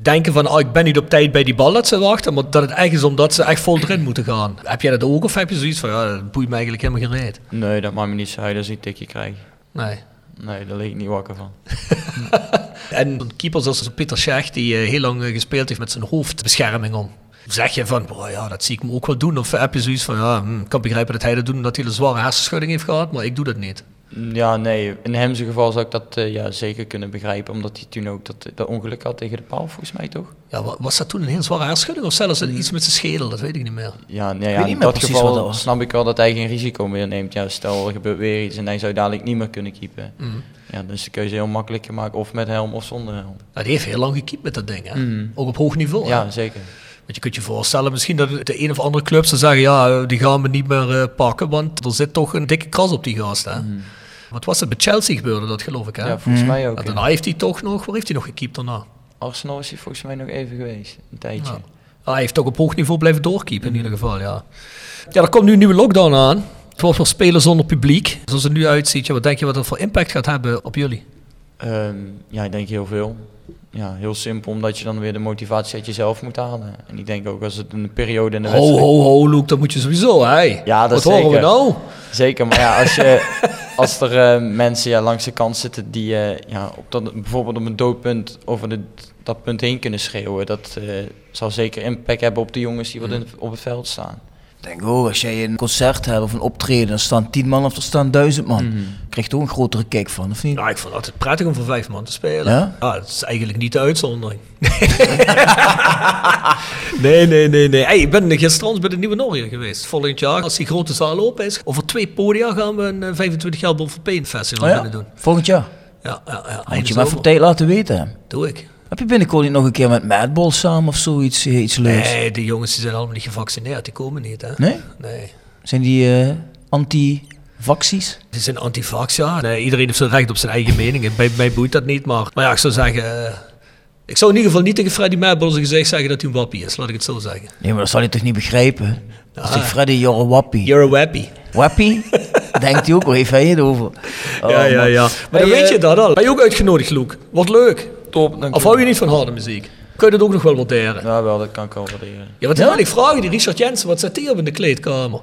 denken van, oh, ik ben niet op tijd bij die bal dat ze wachten, maar dat het echt is omdat ze echt vol erin moeten gaan. Heb jij dat ook of heb je zoiets van, ja, dat boeit me eigenlijk helemaal geen reet? Nee, dat maakt me niet zo uit als ik een tikje krijg. Nee. Nee, daar lig ik niet wakker van. En keepers als Pieter Schech, die eh, heel lang eh, gespeeld heeft met zijn hoofdbescherming om. Zeg je van, boah, ja, dat zie ik me ook wel doen. Of heb je zoiets van, ja, hm, ik kan begrijpen dat hij dat doet omdat hij een zware hersenschudding heeft gehad, maar ik doe dat niet. Ja, nee. In hem zijn geval zou ik dat eh, ja, zeker kunnen begrijpen. Omdat hij toen ook dat, dat ongeluk had tegen de paal, volgens mij toch? Ja, wa- was dat toen een heel zware hersenschudding of zelfs iets met zijn schedel? Dat weet ik niet meer. Ja, nee, ja in dat geval snap ik wel dat hij geen risico meer neemt. Ja, stel er gebeurt weer iets en hij zou dadelijk niet meer kunnen keepen. Ja, dan is de keuze heel makkelijk gemaakt. Of met helm of zonder helm. Nou, die heeft heel lang gekiept met dat ding, hè? Mhm. Ook op hoog niveau. hè? Ja, zeker. Want je kunt je voorstellen misschien dat de een of andere club zou zeggen, ja, die gaan we niet meer eh, pakken, want er zit toch een dikke kras op die gast, hè? Wat was het? Bij Chelsea gebeurde dat, geloof ik, hè? Ja, volgens mij ook. En ja. daarna heeft hij toch nog, waar heeft hij nog gekiept daarna? Arsenal is hij volgens mij nog even geweest. Een tijdje. Ja. Ah, hij heeft toch op hoog niveau blijven doorkeepen in ieder geval, ja. Ja, er komt nu een nieuwe lockdown aan. Het wordt weer spelen zonder publiek. Zoals het nu uitziet, ja, wat denk je wat dat voor impact gaat hebben op jullie? Ehm, ja, ik denk heel veel. Ja, heel simpel, omdat je dan weer de motivatie uit jezelf moet halen. En ik denk ook als het een periode in de Ho, wedstrijd... ho, ho, Luke, dat moet je sowieso, hè? Ja, dat Wat horen we nou? Zeker, maar ja, als, je, als er eh, mensen ja, langs de kant zitten die eh, ja, op dat, bijvoorbeeld op een doodpunt over de, dat punt heen kunnen schreeuwen, dat eh, zal zeker impact hebben op de jongens die wat in, op het veld staan. Ik denk ook, als jij een concert hebt of een optreden, er staan tien man of er staan duizend man. Mhm. Krijg je toch een grotere kick van, of niet? Nou, ik vond het altijd prettig om voor vijf man te spelen. Ja? dat is eigenlijk niet de uitzondering. nee, nee, nee, nee. Hey, ik ben gisteravond bij de Nieuwe Norge geweest. Volgend jaar, als die grote zaal open is, over twee podia gaan we een eh, 25 jaar Pain Festival Oh ja? doen. Volgend jaar. Ja, ja, ja. Moet je even op tijd laten weten. Doe ik. Heb je binnenkort niet nog een keer met Madball samen of zoiets, eh, iets leuks? Nee, die jongens die zijn allemaal niet gevaccineerd. Die komen niet, hè? Nee? Nee. Zijn die eh, anti-vaxies? Die zijn antivax, ja. Nee, iedereen heeft zijn recht op zijn eigen mening. En Bij mij boeit dat niet, maar... Maar ja, ik zou zeggen... eh, ik zou in ieder geval niet tegen Freddy Madball zijn gezicht zeggen dat hij een wappie is. Laat ik het zo zeggen. Nee, maar dat zal je toch niet begrijpen? Dat is Ah. Freddy, you're a wappie. You're a wappie. Wappie? Denkt hij ook, waar heeft hij het over? Oh, ja, ja, ja. Maar dan weet je dat al. Ben je ook uitgenodigd, Luke? Wordt leuk. Top, Of hou je niet van harde muziek? Kun je dat ook nog wel waarderen? Ja, wel, dat kan ik wel waarderen. Ja, wat Ja? wil ik vragen? Die Richard Jensen, wat zit die op in de kleedkamer?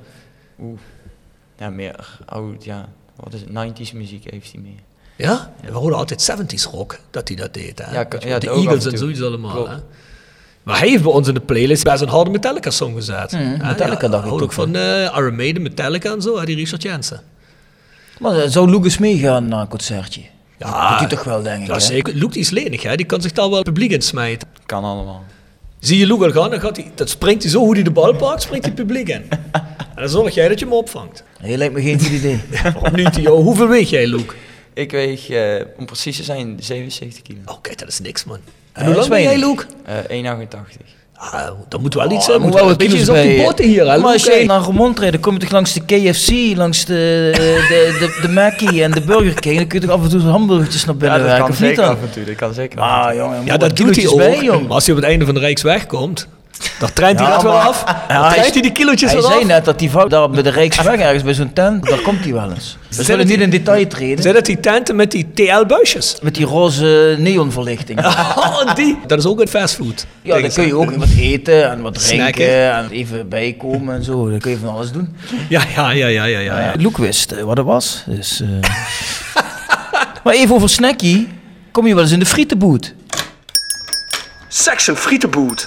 Ja, meer oud, ja. Wat is het? 90s muziek heeft hij meer. Ja? We hoorden altijd 70s rock, dat hij dat deed. Hè? Ja, de Eagles en zoiets allemaal. Klopt. Hè? Maar hij heeft bij ons in de playlist best een harde Metallica-song gezet. Mm? Metallica ja, dacht ik houdt ook van eh Iron Maiden, Metallica en zo, hè, die Richard Jensen. Maar eh, zou Lucas meegaan naar een concertje? Ja, dat doet hij toch wel, denk ik. Ja, hè? zeker. Is lenig, hè? die kan zich daar wel publiek in smijten. Kan allemaal. Zie je Luke al gaan, dan gaat hij, dat springt hij zo hoe hij de bal pakt, springt hij het publiek in. En dan zorg jij dat je hem opvangt. Nee, lijkt me geen goed idee. Waarom niet, joh? Hoeveel weeg jij, Luke? Ik weeg, eh, om precies te zijn, 77 kilo. Oh, kijk, dat is niks, man. En hoe dat lang ben jij. Luke? Eh 1,88. Ah, dan moet wel iets Oh, zijn. moet Moet wel een beetje op die botten hier, hè, Maar als jij naar Remond rijdt, dan kom je toch langs de KFC, langs de, de, de, de Mackie en de Burger King. Dan kun je toch af en toe hamburgertjes naar binnen Ja, dat werken, kan of niet zeker dan? af en toe. Dat kan zeker Ah, jongen, Ja, dat doet hij ook. bij, jong. Maar als hij op het einde van de Rijksweg komt, dan traint hij Ja, dat wel af. Dan Ja, hij- traint hij die kilootjes Hij wel zei af. net dat die vrouw daar bij de Rijksweg ergens bij zo'n tent, daar komt hij wel eens. We Zijn zullen dat niet in detail treden. Zijn dat die tenten met die TL-buisjes? Met die roze neonverlichting. Oh, die. Dat is ook een fastfood. Ja, dan kun je ook wat eten en wat drinken Snacken. en even bijkomen en zo. Dan kun je van alles doen. Ja, ja, ja, ja, ja. ja. Ja, Loek wist eh, wat het was. Dus, eh. maar even over snackie. Kom je wel eens in de frietenboot? Section Frietenboot.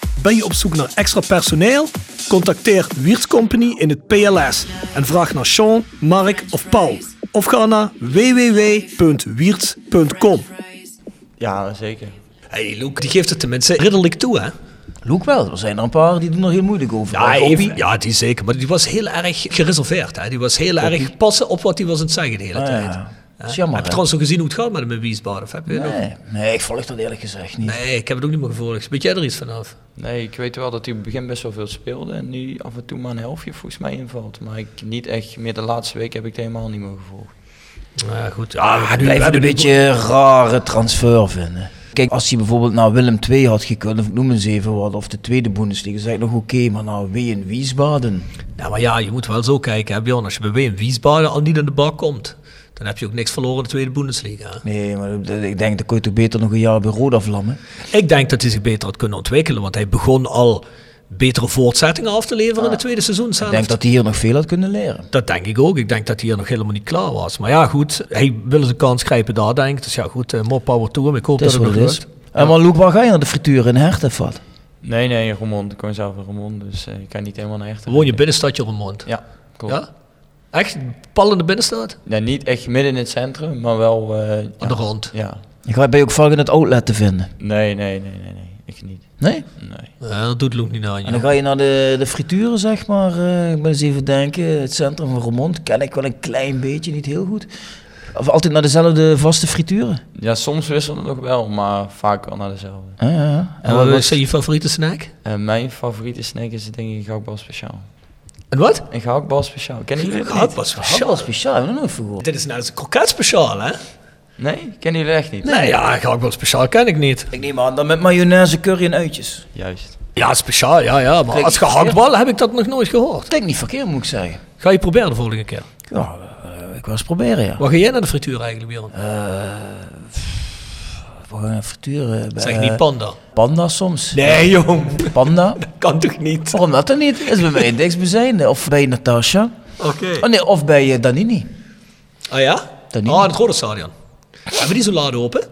Ben je op zoek naar extra personeel? Contacteer Wiert's Company in het PLS en vraag naar Sean, Mark of Paul. Of ga naar www.wierts.com. Ja, zeker. Hey Luke, die geeft het tenminste ridderlijk toe hè? Loek wel. Er zijn er een paar die doen er heel moeilijk over. Ja, even, ja, die zeker. Maar die was heel erg gereserveerd. Hè? Die was heel erg passen op wat hij was aan het zeggen de hele Ah, tijd. ja. Hè? Dat is jammer, Heb je hè? trouwens nog gezien hoe het gaat met hem in Wiesbaden? Of heb je nog- Nee, nee, ik volg dat eerlijk gezegd niet. nee, ik heb het ook niet meer gevolgd. Weet jij er iets vanaf? Nee, ik weet wel dat hij op het begin best wel veel speelde. En nu af en toe maar een helftje volgens mij invalt. Maar ik niet echt, meer de laatste week heb ik het helemaal niet meer gevolgd. Ja, goed. Ja, Ik nu- we blijf het een nu- beetje een rare transfer vinden. Kijk, als hij bijvoorbeeld naar Willem II had gekund, of ik noem eens even wat, of de tweede Bundesliga, zeg ik nog oké, maar nou Wien Wiesbaden. Ja, maar ja, je moet wel zo kijken, hè, Bjorn. Als je bij Wien Wiesbaden al niet in de bak komt, dan heb je ook niks verloren in de Tweede Bundesliga. Nee, maar dat- ik denk dat kon je toch beter nog een jaar bij Roda vlammen. Ik denk dat hij zich beter had kunnen ontwikkelen, want hij begon al betere voortzettingen af te leveren in het tweede seizoen zelf. Ik denk dat hij hier nog veel had kunnen leren. Dat denk ik ook. Ik denk dat hij hier nog helemaal niet klaar was. Maar ja, goed, hij wil zijn kans grijpen daar, denk ik. Dus ja, goed, eh, more power to hem. Ik hoop Het is dat het nog is. lukt. En maar Loek, waar ga je naar de frituur in Hert of wat? Nee, nee, in Roermond. Ik woon zelf in Roermond, dus eh, ik kan niet helemaal naar Herten. Woon je binnenstadje Roermond? Ja, klopt. Ja? Echt? Pal in de binnenstad? Ja, niet echt midden in het centrum, maar wel... eh, Aan ja. de rand? Ja. Gaat ben je ook vaak in het outlet te vinden. Nee, nee, nee, nee, nee. Ik niet. Nee? Nee. Ja, dat doet Loek niet aan En je. dan ga je naar de, de frituren, zeg maar. eh, ik ben eens even denken. Het centrum van Roermond ken ik wel een klein beetje, niet heel goed. Of altijd naar dezelfde vaste frituren. Ja, soms wisselen het nog wel, maar vaak wel naar dezelfde. Ja, ja, ja. En wat is je favoriete snack? En mijn favoriete snack is denk ik een gehaktbal speciaal. En wat? Een gehaktbal speciaal. Kennen jullie dat Gehakt niet? was Wel speciaal. speciaal, heb ik nog nooit van gehoord. Dit is nou eens een kroket speciaal, hè? Nee? Kennen jullie echt niet? Nee, ja, gehakt speciaal ken ik niet. Ik neem aan, dan met mayonaise, curry en uitjes. Juist. Ja, speciaal, ja, ja. Maar Klinkt als gehaktbal heb ik dat nog nooit gehoord. Klinkt niet verkeerd, moet ik zeggen. Ga je proberen de volgende keer. Ja, eh, ik wil eens proberen, ja. Waar ga jij naar de frituur eigenlijk, Bjorn? Eh, frituren. bij, Zeg eh, niet panda. Panda soms. Nee, jong. Panda. Kan toch niet? Waarom dat dan niet? Dat is bij mij in Dijksbezijn. Of bij Natasha. Oké. Oh nee, of bij eh, Danini. Ah ja? Danini. Ah, het Stadion. Hebben die zo laden open?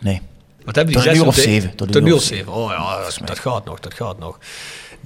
Nee. Wat hebben die Tot uur of zeven, tot uur of zeven. Oh ja, dat, dat gaat nog, dat gaat nog.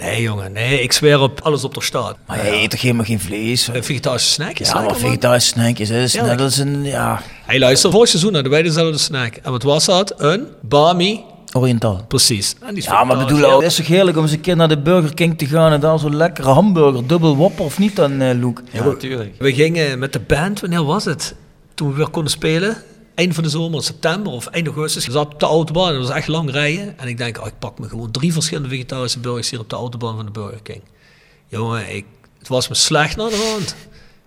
Nee, jongen, nee, ik zweer op alles op de staat. Maar jij eet toch helemaal geen vlees? Vegetarische snack is Ja, maar vegetarische snackjes. Dat is Ja, net als een, ja, Hey, luister, vorig seizoen hadden wij dezelfde snack. En wat was dat? Een bami. oriëntaal. Precies. Ja, maar bedoel, het is toch heerlijk om eens een keer naar de Burger King te gaan en daar zo'n lekkere hamburger, dubbel wopper of niet dan, eh Loek? Ja, natuurlijk. We gingen met de band, wanneer was het? Toen we weer konden spelen. Eind van de zomer, september of eind augustus. Zaten op de autobahn en dat was echt lang rijden. En ik denk, oh, ik pak me gewoon drie verschillende vegetarische burgers hier op de autobahn van de Burger King. Jongen, ik, het was me slecht naar de hand.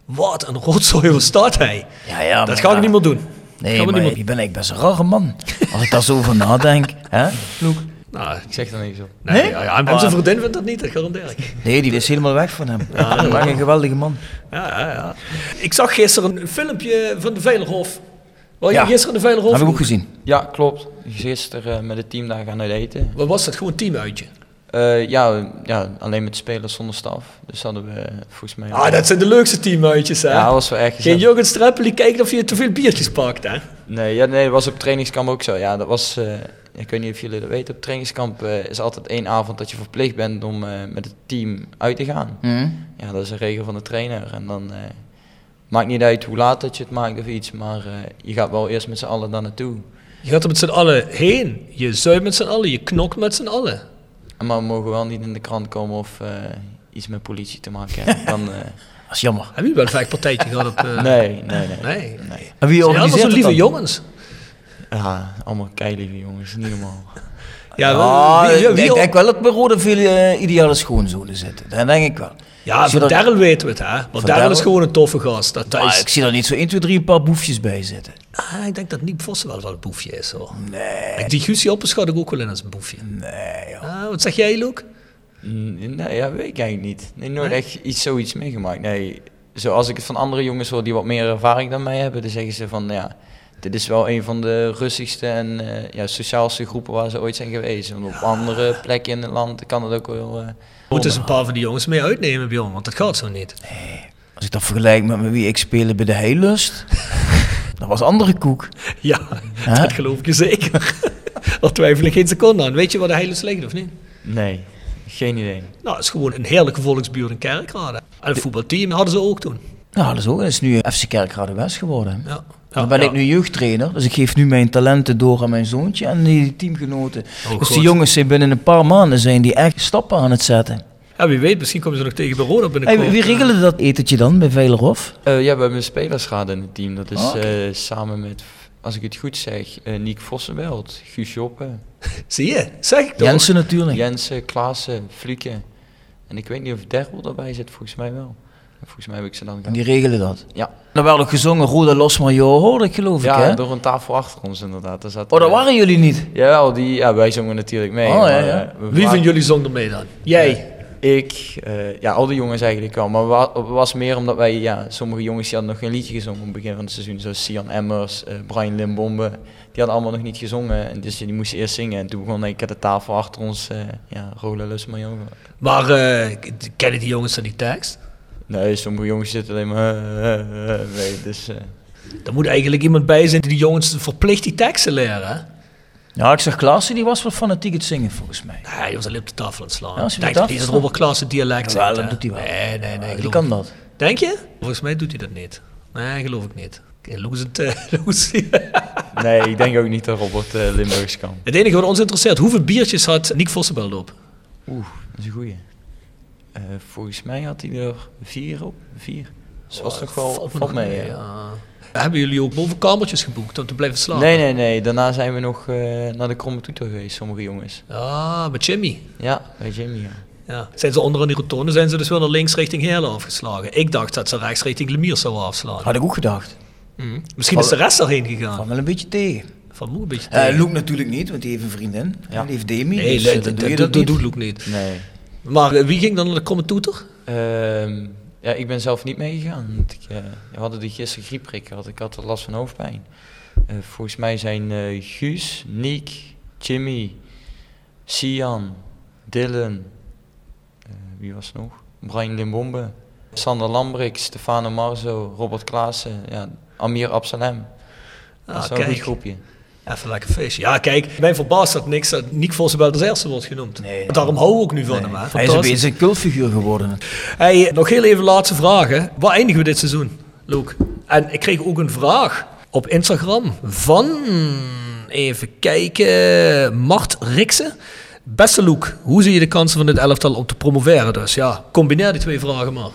Wat een rotzooi was dat, hij. Ja, ja. Dat ga ik niet meer doen. Nee, maar niet meer- je bent eigenlijk best een rare man. Als ik daar zo over nadenk. Hè, Loek? Nou, Ik zeg er niks op. nee, Nee? Ja, ja, en zijn vriendin vindt dat niet, dat garandeer ik. Nee, die is helemaal weg van hem. Ja, dat is een geweldige man. Ja, ja, ja. Ik zag gisteren een filmpje van de Veilerhof. Je Ja. gisteren in de Veilerhof? Heb ik ook gezien. Ja, klopt. Gisteren eh, met het team daar gaan uit eten. Wat was dat? Gewoon een teamuitje? Eh, ja, ja, alleen met spelers zonder staf. Dus hadden we eh, volgens mij... Ah, dat zijn de leukste teamuitjes, hè? Ja, dat was wel echt Geen. Jurgen Streppel die kijkt of je te veel biertjes pakt, hè? Nee, ja, nee, dat was op trainingskamp ook zo. Ja, dat was... eh, ik weet niet of jullie dat weten. Op trainingskamp eh, is altijd één avond dat je verplicht bent om eh, met het team uit te gaan. Hm? Ja, dat is een regel van de trainer. En dan eh, maakt niet uit hoe laat dat je het maakt of iets, maar eh, je gaat wel eerst met z'n allen daar naartoe. Je gaat er met z'n allen heen. Je zuipt met z'n allen, je knokt met z'n allen. En Maar we mogen wel niet in de krant komen of eh, iets met politie te maken hebben. Dan, eh, Dat is jammer. Hebben jullie wel een vechtpartijtje gehad op... eh, nee, nee, nee. Nee. nee. En wie Zijn allemaal organiseert zo lieve jongens. Ja, allemaal keilieve jongens, niet normaal. Ja, Ja, wie- wie- ik denk wel dat bij Rode veel eh, ideale schoonzonen zitten. Dat denk ik wel. ja, dat- Darrell weten we het, hè? Want Darrell is gewoon een toffe gast. Dat, dat Maar is- ik zie er niet zo 1, 2, 3 een paar boefjes bij zitten. Ah, ik denk dat Nick Vossen wel wel een boefje is, hoor. Nee. Die Guusje schat ik ook wel in als een boefje. Nee, joh. Ah, wat zeg jij, Luke? Mm, Nee, ja, weet ik eigenlijk niet. Nee, nooit echt iets, zoiets meegemaakt. Nee, zoals ik het van andere jongens hoor die wat meer ervaring dan mij hebben, dan zeggen ze van ja, dit is wel een van de rustigste en eh, ja, sociaalste groepen waar ze ooit zijn geweest. Want op andere plekken in het land kan het ook wel. eh, We moeten eens een paar van die jongens mee uitnemen, Bjorn, want dat gaat zo niet. Als ik dat vergelijk met met wie ik speelde bij de Heilust, dat was andere koek. Ja, dat geloof ik je zeker. Daar twijfel ik geen seconde aan. Weet je waar de hele ligt, of niet? nee, geen idee. Nou, het is gewoon een heerlijke volksbuurt in Kerkrade. En het voetbalteam hadden ze ook toen. Nou, dat is ook. Dat is nu FC Kerkrade West geworden. Ja. Dan ben ik nu jeugdtrainer, dus ik geef nu mijn talenten door aan mijn zoontje en die teamgenoten. Oh, dus God. die jongens zijn binnen een paar maanden zijn die echt stappen aan het zetten. Ja, wie weet, misschien komen ze nog tegen bij Roda Hey, binnenkort. wie regelde dat etentje dan bij Veilerhof? Eh, ja, we hebben een spelersraad in het team. Dat is Oh, oké. eh, samen met, als ik het goed zeg, eh Niek Guus Joppe, Zie je, zeg ik toch? Jensen natuurlijk. Jensen, Klaassen, Fluke. En ik weet niet of Derwel erbij zit, volgens mij wel. Volgens mij heb ik ze dan En die regelen dat. Ja. Er werd ook gezongen Roda Los Major, hoorde ik geloof ik Ja, door een tafel achter ons inderdaad. Daar zat, Oh, dat eh, waren jullie niet? Ja, die, ja, wij zongen natuurlijk mee. Oh, ja, maar, ja. eh, we Wie van jullie zong er mee dan? Jij? Ik, eh, ja, al die jongens eigenlijk wel. Maar wa- het was meer omdat wij, ja, sommige jongens die hadden nog geen liedje gezongen op het begin van het seizoen. Zoals Sian Emmers, eh, Brian Limbombe. Die hadden allemaal nog niet gezongen. En dus die moesten eerst zingen. En toen begon ik aan de tafel achter ons, eh ja, Rola Lus maar eh, kennen die jongens dan die tekst? Nee, sommige jongens zitten alleen maar, eh, eh, eh, mee. Dus, eh, Er moet eigenlijk iemand bij zijn die die jongens verplicht die teksten leren? Ja, ik zag Klaassen, die was wel fanatiek het zingen volgens mij. Nee, hij was alleen op de tafel aan het slaan. Ja, als ik hij denk op dat het Robert Klaassen dialect dat hè? doet hij wel. Nee, nee, nee. die kan dat. Denk je? Volgens mij doet hij dat niet. Nee, geloof ik niet. Oké, Loes het, eh, Loes. nee, ik denk ook niet dat Robert eh, Limburgs kan. Het enige wat ons interesseert, hoeveel biertjes had Nick Vossenbelt op? Oeh, dat is een goeie. Eh, volgens mij had hij er vier op. Vier. Dus was toch wel Valt valt mee. mee, ja. ja. Hebben jullie ook bovenkamertjes geboekt om te blijven slapen? Nee, nee, nee. Daarna zijn we nog eh, naar de Kromme Toeter geweest, sommige jongens. Ah, met Jimmy. Ja, bij Jimmy. Ja. Ja. Zijn ze onder aan die rotonde, zijn ze dus wel naar links richting Heerlen afgeslagen. Ik dacht dat ze rechts richting Lemiers zouden afslaan. Had ik ook gedacht. Mhm. Misschien is de rest daarheen gegaan. Van wel een beetje tegen. Van Moe een beetje Eh tegen. Luke natuurlijk niet, want die heeft een vriendin. Ja. Die heeft Demi. Nee, dus, nee, dat, doe dat, dat dat niet. doet Luke niet. Nee. Maar eh, wie ging dan naar de Kromme Toeter? Ehm, ja, ik ben zelf niet meegegaan. want Ik, eh, we hadden die gisteren griepprik gehad. Ik had last van hoofdpijn. Eh, volgens mij zijn eh, Guus, Niek, Jimmy, Sian, Dylan, wie was nog? Brian Limbombe, Sander Lambrik, Stefano Marzo, Robert Klaassen, ja, Amir Absalem. dat Ah, is wel een goed groepje. Even lekker feestje. Ja, kijk, mij verbaast dat niks dat Nick Vossenbelt als eerste wordt genoemd. Nee. Daarom hou ik ook nu van hem. Hè. Hij is beetje een cultfiguur geworden. Hey, nog heel even laatste vragen. Waar eindigen we dit seizoen, Luke? En ik kreeg ook een vraag op Instagram van, even kijken, Mart Riksen. Beste Luke, hoe zie je de kansen van dit elftal om te promoveren? Dus ja, combineer die twee vragen maar.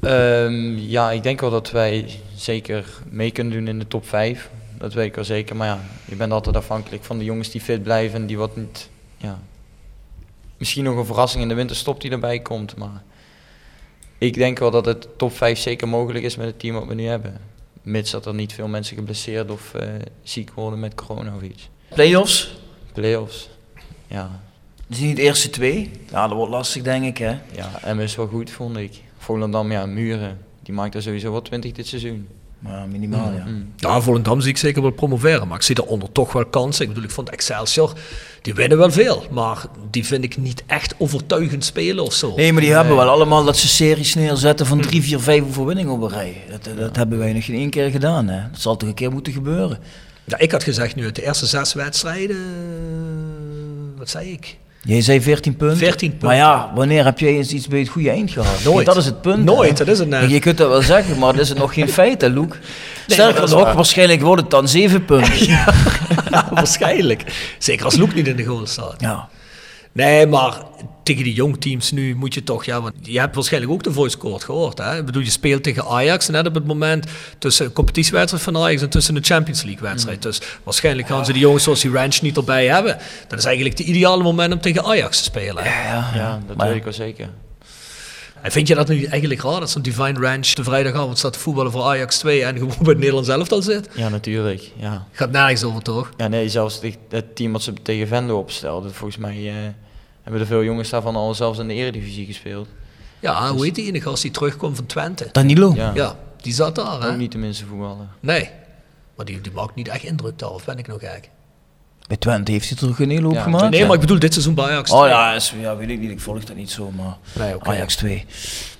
Ehm, ja, ik denk wel dat wij zeker mee kunnen doen in de top 5. Dat weet ik wel zeker. Maar ja, je bent altijd afhankelijk van de jongens die fit blijven en die wat niet. Ja, misschien nog een verrassing in de winterstop die erbij komt. Maar ik denk wel dat het top 5 zeker mogelijk is met het team wat we nu hebben. Mits dat er niet veel mensen geblesseerd of eh, ziek worden met corona of iets. Playoffs? Playoffs. Ja, zijn niet de eerste twee. Ja, dat wordt lastig denk ik hè. ja, en is wel goed vond ik. Volendam, ja, Muren. Die maakt er sowieso wel 20 dit seizoen. Maar minimaal, ja. Ja, Volendam zie ik zeker wel promoveren. Maar ik zie daaronder toch wel kansen. Ik bedoel, ik vond Excelsior, die winnen wel veel. Maar die vind ik niet echt overtuigend spelen of zo. Nee, maar die hebben wel allemaal dat ze series neerzetten van 3, 4, 5 overwinningen op een rij. Dat, dat hebben wij nog geen één keer gedaan. Hè. Dat zal toch een keer moeten gebeuren. Ja, ik had gezegd nu uit de eerste zes wedstrijden... Wat zei ik? Jij zei 14 punten. 14 punten. Maar ja, wanneer heb jij eens iets bij het goede eind gehad? Nooit. Kijk, dat is het punt. Nooit, hè. dat is het net. Je kunt dat wel zeggen, maar dat is nog geen feit, hè, Loek. maar Sterker nog, waar. waarschijnlijk wordt het dan 7 punten. Ja. Ja, waarschijnlijk. Zeker als Loek niet in de goal staat. Nee, maar tegen die jongteams nu moet je toch, ja, want je hebt waarschijnlijk ook de voice court gehoord. Hè? Ik bedoel, je speelt tegen Ajax net op het moment tussen een competitiewedstrijd van Ajax en tussen een Champions League wedstrijd. Dus waarschijnlijk gaan ze die jongens zoals die Ranch niet erbij hebben. Dat is eigenlijk het ideale moment om tegen Ajax te spelen. hè. Ja, dat Maar- weet ik wel zeker. En vind je dat nu eigenlijk raar dat zo'n Divine Ranch de vrijdagavond staat te voetballen voor Ajax 2 en gewoon bij het Nederlands elftal zit? Ja, natuurlijk. Ja. Gaat nergens over toch? Ja, nee, zelfs het team wat ze tegen Vendo opstelden. Volgens mij eh, hebben er veel jongens daarvan al zelfs in de eredivisie gespeeld. Ja, hoe heet die ene gast die terugkomt van Twente? Danilo. Ja, Ja, die zat daar hè? ook niet tenminste voetballen. Nee. Maar die, die maakt niet echt indruk daar, of ben ik nog gek? Bij Twente heeft hij toch een hele hoop Ja, gemaakt? Nee, maar ik bedoel dit seizoen bij Ajax. Oh 2. ja, is, ja, weet ik niet. Ik volg dat niet zo, maar Nee. Ajax 2.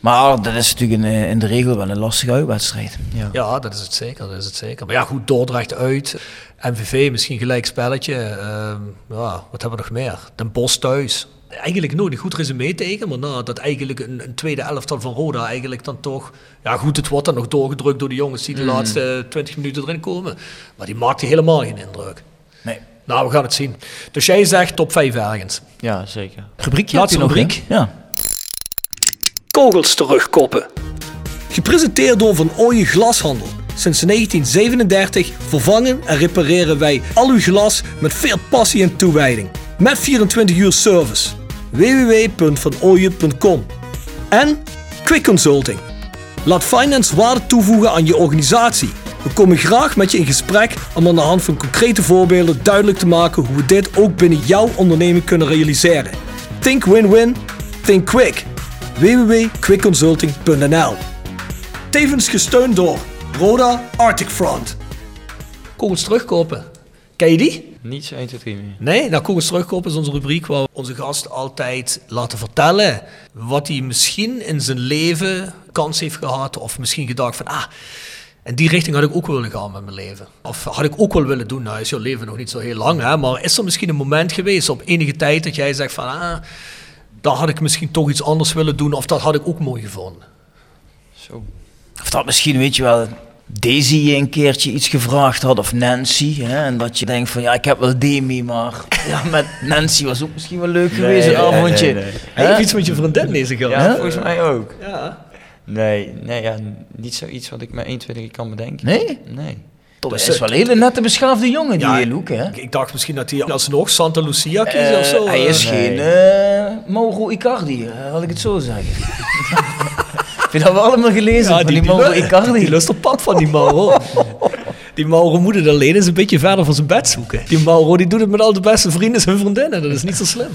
Maar dat is natuurlijk in, eh, in de regel wel een lastige uitwedstrijd. Ja. Ja, dat is het zeker, dat is het zeker. Maar ja, goed, Dordrecht uit. MVV misschien gelijk spelletje. Ehm, ja, wat hebben we nog meer? Den Bosch thuis. Eigenlijk nooit een goed resume tegen, maar nou, dat eigenlijk een, een tweede elftal van Roda eigenlijk dan toch... Ja goed, het wordt dan nog doorgedrukt door de jongens die de laatste 20 minuten erin komen. Maar die maakte helemaal geen indruk. Nee. Nou, we gaan het zien. Dus jij zegt top 5 ergens. ja, zeker. Rubriekje Laatste nog, rubriek. hè? Ja. Kogels terugkoppen. Gepresenteerd door Van Ooyen Glashandel. Sinds 1937 vervangen en repareren wij al uw glas met veel passie en toewijding. Met 24 uur service. www.vanooyen.com En Quick Consulting. Laat finance waarde toevoegen aan je organisatie. We komen graag met je in gesprek om aan de hand van concrete voorbeelden duidelijk te maken hoe we dit ook binnen jouw onderneming kunnen realiseren. Think win-win, think quick. www.quickconsulting.nl Tevens gesteund door Roda Arctic Front. Kogels terugkopen. Ken je die? Niet zo 1, 2, 3 meer. Nee, nou Kogels terugkopen is onze rubriek waar we onze gast altijd laten vertellen wat hij misschien in zijn leven kans heeft gehad of misschien gedacht van ah, in die richting had ik ook willen gaan met mijn leven. Of had ik ook wel willen doen. Nou is je leven nog niet zo heel lang, hè, maar is er misschien een moment geweest op enige tijd dat jij zegt van ah, daar had ik misschien toch iets anders willen doen of dat had ik ook mooi gevonden. Zo. Of dat misschien, weet je wel, Daisy je een keertje iets gevraagd had, of Nancy. Hè, en dat je denkt van, ja, ik heb wel Demi, maar ja, met Nancy was ook misschien wel leuk geweest, een avondje. nee, nee. Heb je iets met je vriendin deze gehad? Ja, volgens mij ook. Ja. Nee, nee ja, niet zoiets wat ik me 1, 2, 3 kan bedenken. Nee? Nee. Dat Dus, is eh, wel een hele nette beschaafde jongen, die Ja, Loek, hè? Ik, ik dacht misschien dat hij alsnog Santa Lucia kiest of zo. Eh, hij is eh. geen eh Mauro Icardi, eh, laat ik het zo zeggen. Je dat wel allemaal gelezen, Ja, van die, Mauro Icardi? Die lust op pad van die Mauro. Die Mauro moet het alleen eens een beetje verder van zijn bed zoeken. Die Mauro die doet het met al de beste vrienden en vriendinnen. Dat is niet zo slim.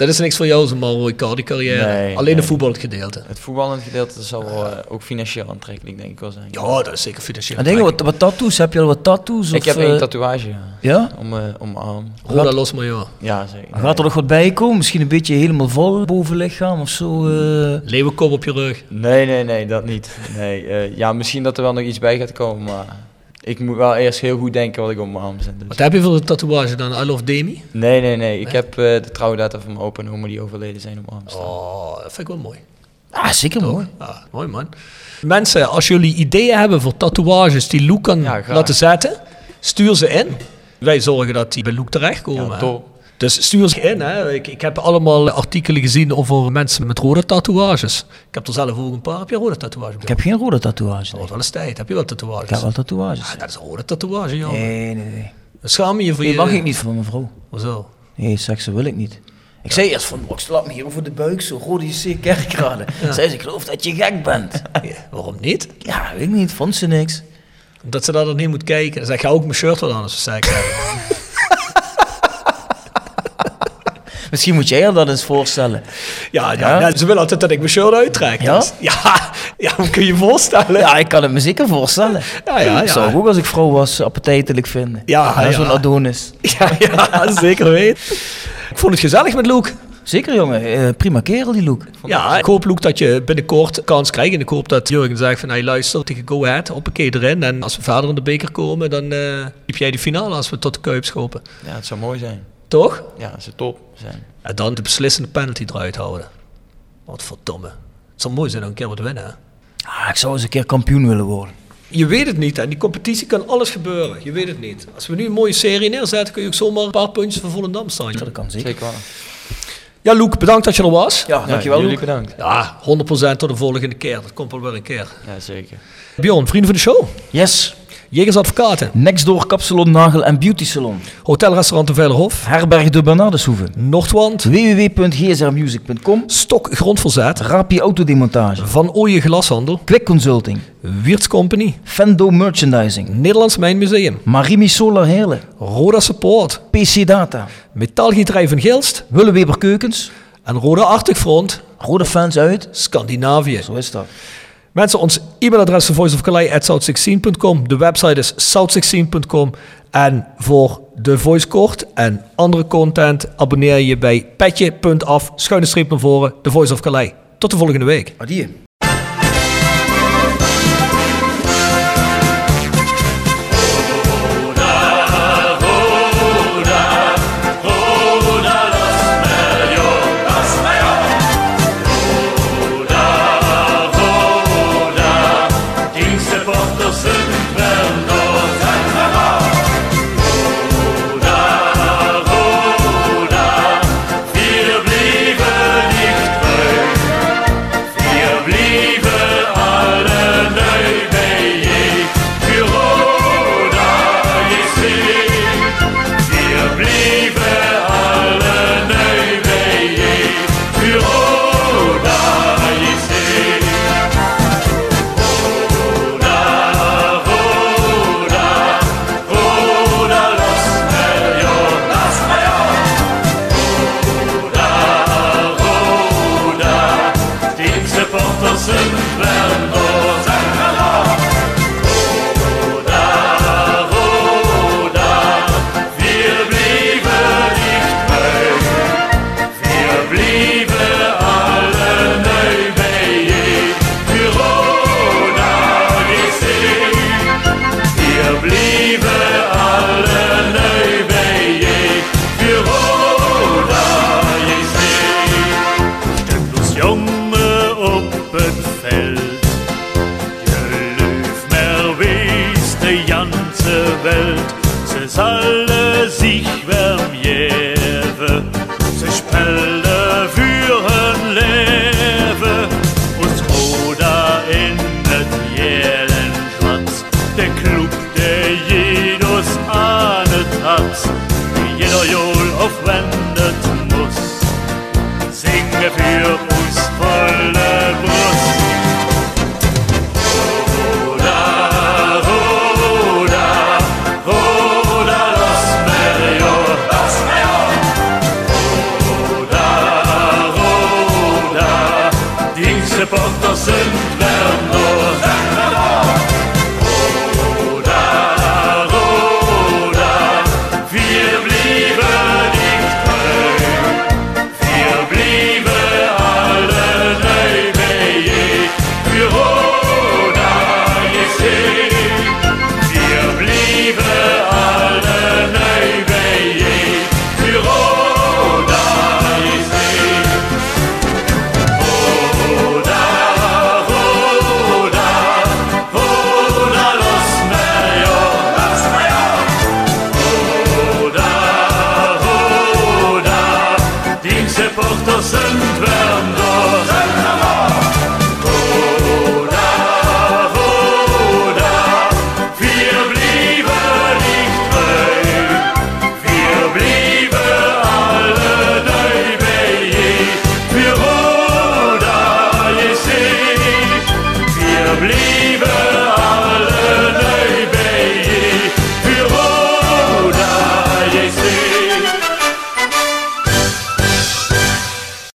Dat is niks voor jou, zo'n Mauro Icardi carrière. Nee, alleen nee. de voetbalgedeelte. Het voetballend gedeelte zal wel, eh, ook financieel aantrekkelijk denk ik wel zijn. Ja, dat is zeker financieel. En denk je, wat, wat tattoos? Heb je al wat tattoos? ik of, heb eh, één tatoeage ja. Om, eh om mijn arm. Roda los maar ja. Ja, zeker. Gaat er nog wat bij komen? Misschien een beetje helemaal vol bovenlichaam of zo? eh? Leeuwenkop op je rug. Nee, nee, nee, dat niet. Nee, eh, ja, misschien dat er wel nog iets bij gaat komen, maar ik moet wel eerst heel goed denken wat ik op mijn arm zet. dus. Wat heb je voor een tatoeage dan? I love Demi? Nee, nee, nee. Ik heb eh, de trouwdata van mijn opa en oma die overleden zijn op mijn arm staan. Oh, dat vind ik wel mooi. Ah, zeker mooi. Ja, mooi man. Mensen, als jullie ideeën hebben voor tatoeages die Loek kan Ja, laten zetten, stuur ze in. Wij zorgen dat die bij Loek terechtkomen. Ja. Dus stuur ze in. Hè. Ik, ik heb allemaal artikelen gezien over mensen met rode tatoeages. Ik heb er zelf ook een paar. Heb je rode tatoeage? Ik heb geen rode tatoeage. Dat nee. wordt wel eens tijd. Heb je wel tatoeages? Ik heb wel tatoeages. Ah, dat is een rode tatoeage, joh. Nee, nee, nee. Schaam je je voor Nee, je... mag ik niet van mijn vrouw. Hoezo? Nee, seksen wil ik niet. Ik zei eerst van, ik slaap me hier over de buik, zo rode JC kerkraden. Zei ze, ik geloof dat je gek bent. Ja, waarom niet? ja, weet ik niet, vond ze niks. Omdat ze daar dan niet moet kijken. Dan zeg ga ook mijn shirt wel aan als we seks hebben. Misschien moet jij je dat eens voorstellen. Ja, ja, Ja? ja, ze willen altijd dat ik mijn shirt uittrek. Ja? Dus- ja, ja, hoe kun je je voorstellen? Ja, ik kan het me zeker voorstellen. Ja, ja, Ik ja. zou ik ook als ik vrouw was appetijtelijk vinden. Ja, ja. Zo'n Adonis. Ja, ja, zeker weten. Ik vond het gezellig met Luke. Zeker jongen, Eh, prima kerel die Luke. Ja, ik hoop Luke dat je binnenkort kans krijgt. En ik hoop dat Jurgen zegt van, hey, luister, tegen Go Ahead, hoppakee erin. En als we verder in de beker komen, dan eh heb jij de finale als we tot de Kuip schopen. Ja, het zou mooi zijn. Toch? Ja, zou top zijn. En dan de beslissende penalty eruit houden. Wat verdomme. Het zou mooi zijn om een keer wat te winnen. hè? Ah, ik zou eens een keer kampioen willen worden. Je weet het niet, hè. die competitie kan alles gebeuren. Je weet het niet. Als we nu een mooie serie neerzetten, kun je ook zomaar een paar puntjes van Volendam staan. Dat kan zeker. Zeker wel. Ja, Luke, bedankt dat je er was. Ja, dankjewel jullie Luke. bedankt. Ja, 100% tot de volgende keer. Dat komt wel weer een keer. Ja, zeker. Bjorn, vrienden van de show. Yes, Jegers Advocaten. Nextdoor Kapsalon Nagel en Beauty Salon. Hotelrestaurant de Veilerhof. Herberg de Bernardeshoeve. Noordwand. www.gsrmusic.com Stok Grondverzet. Rapi Autodemontage. Van Ooyen Glashandel. Quick Consulting. Wiertz Company. Fendo Merchandising. Nederlands Mijnmuseum. Marimi Solar Heerlen. Roda Support. PC Data. Metaalgieterij van Gilst. Willeweber Keukens. En Roda Arctic Front. Rode fans uit. Scandinavië. Zo is dat. Mensen, ons e-mailadres is voiceofcalais.south16.com. De website is south16.com. En voor de voice kort en andere content abonneer je bij petje.af, schuine streep naar voren, de Voice of Calais. Tot de volgende week. Adieu.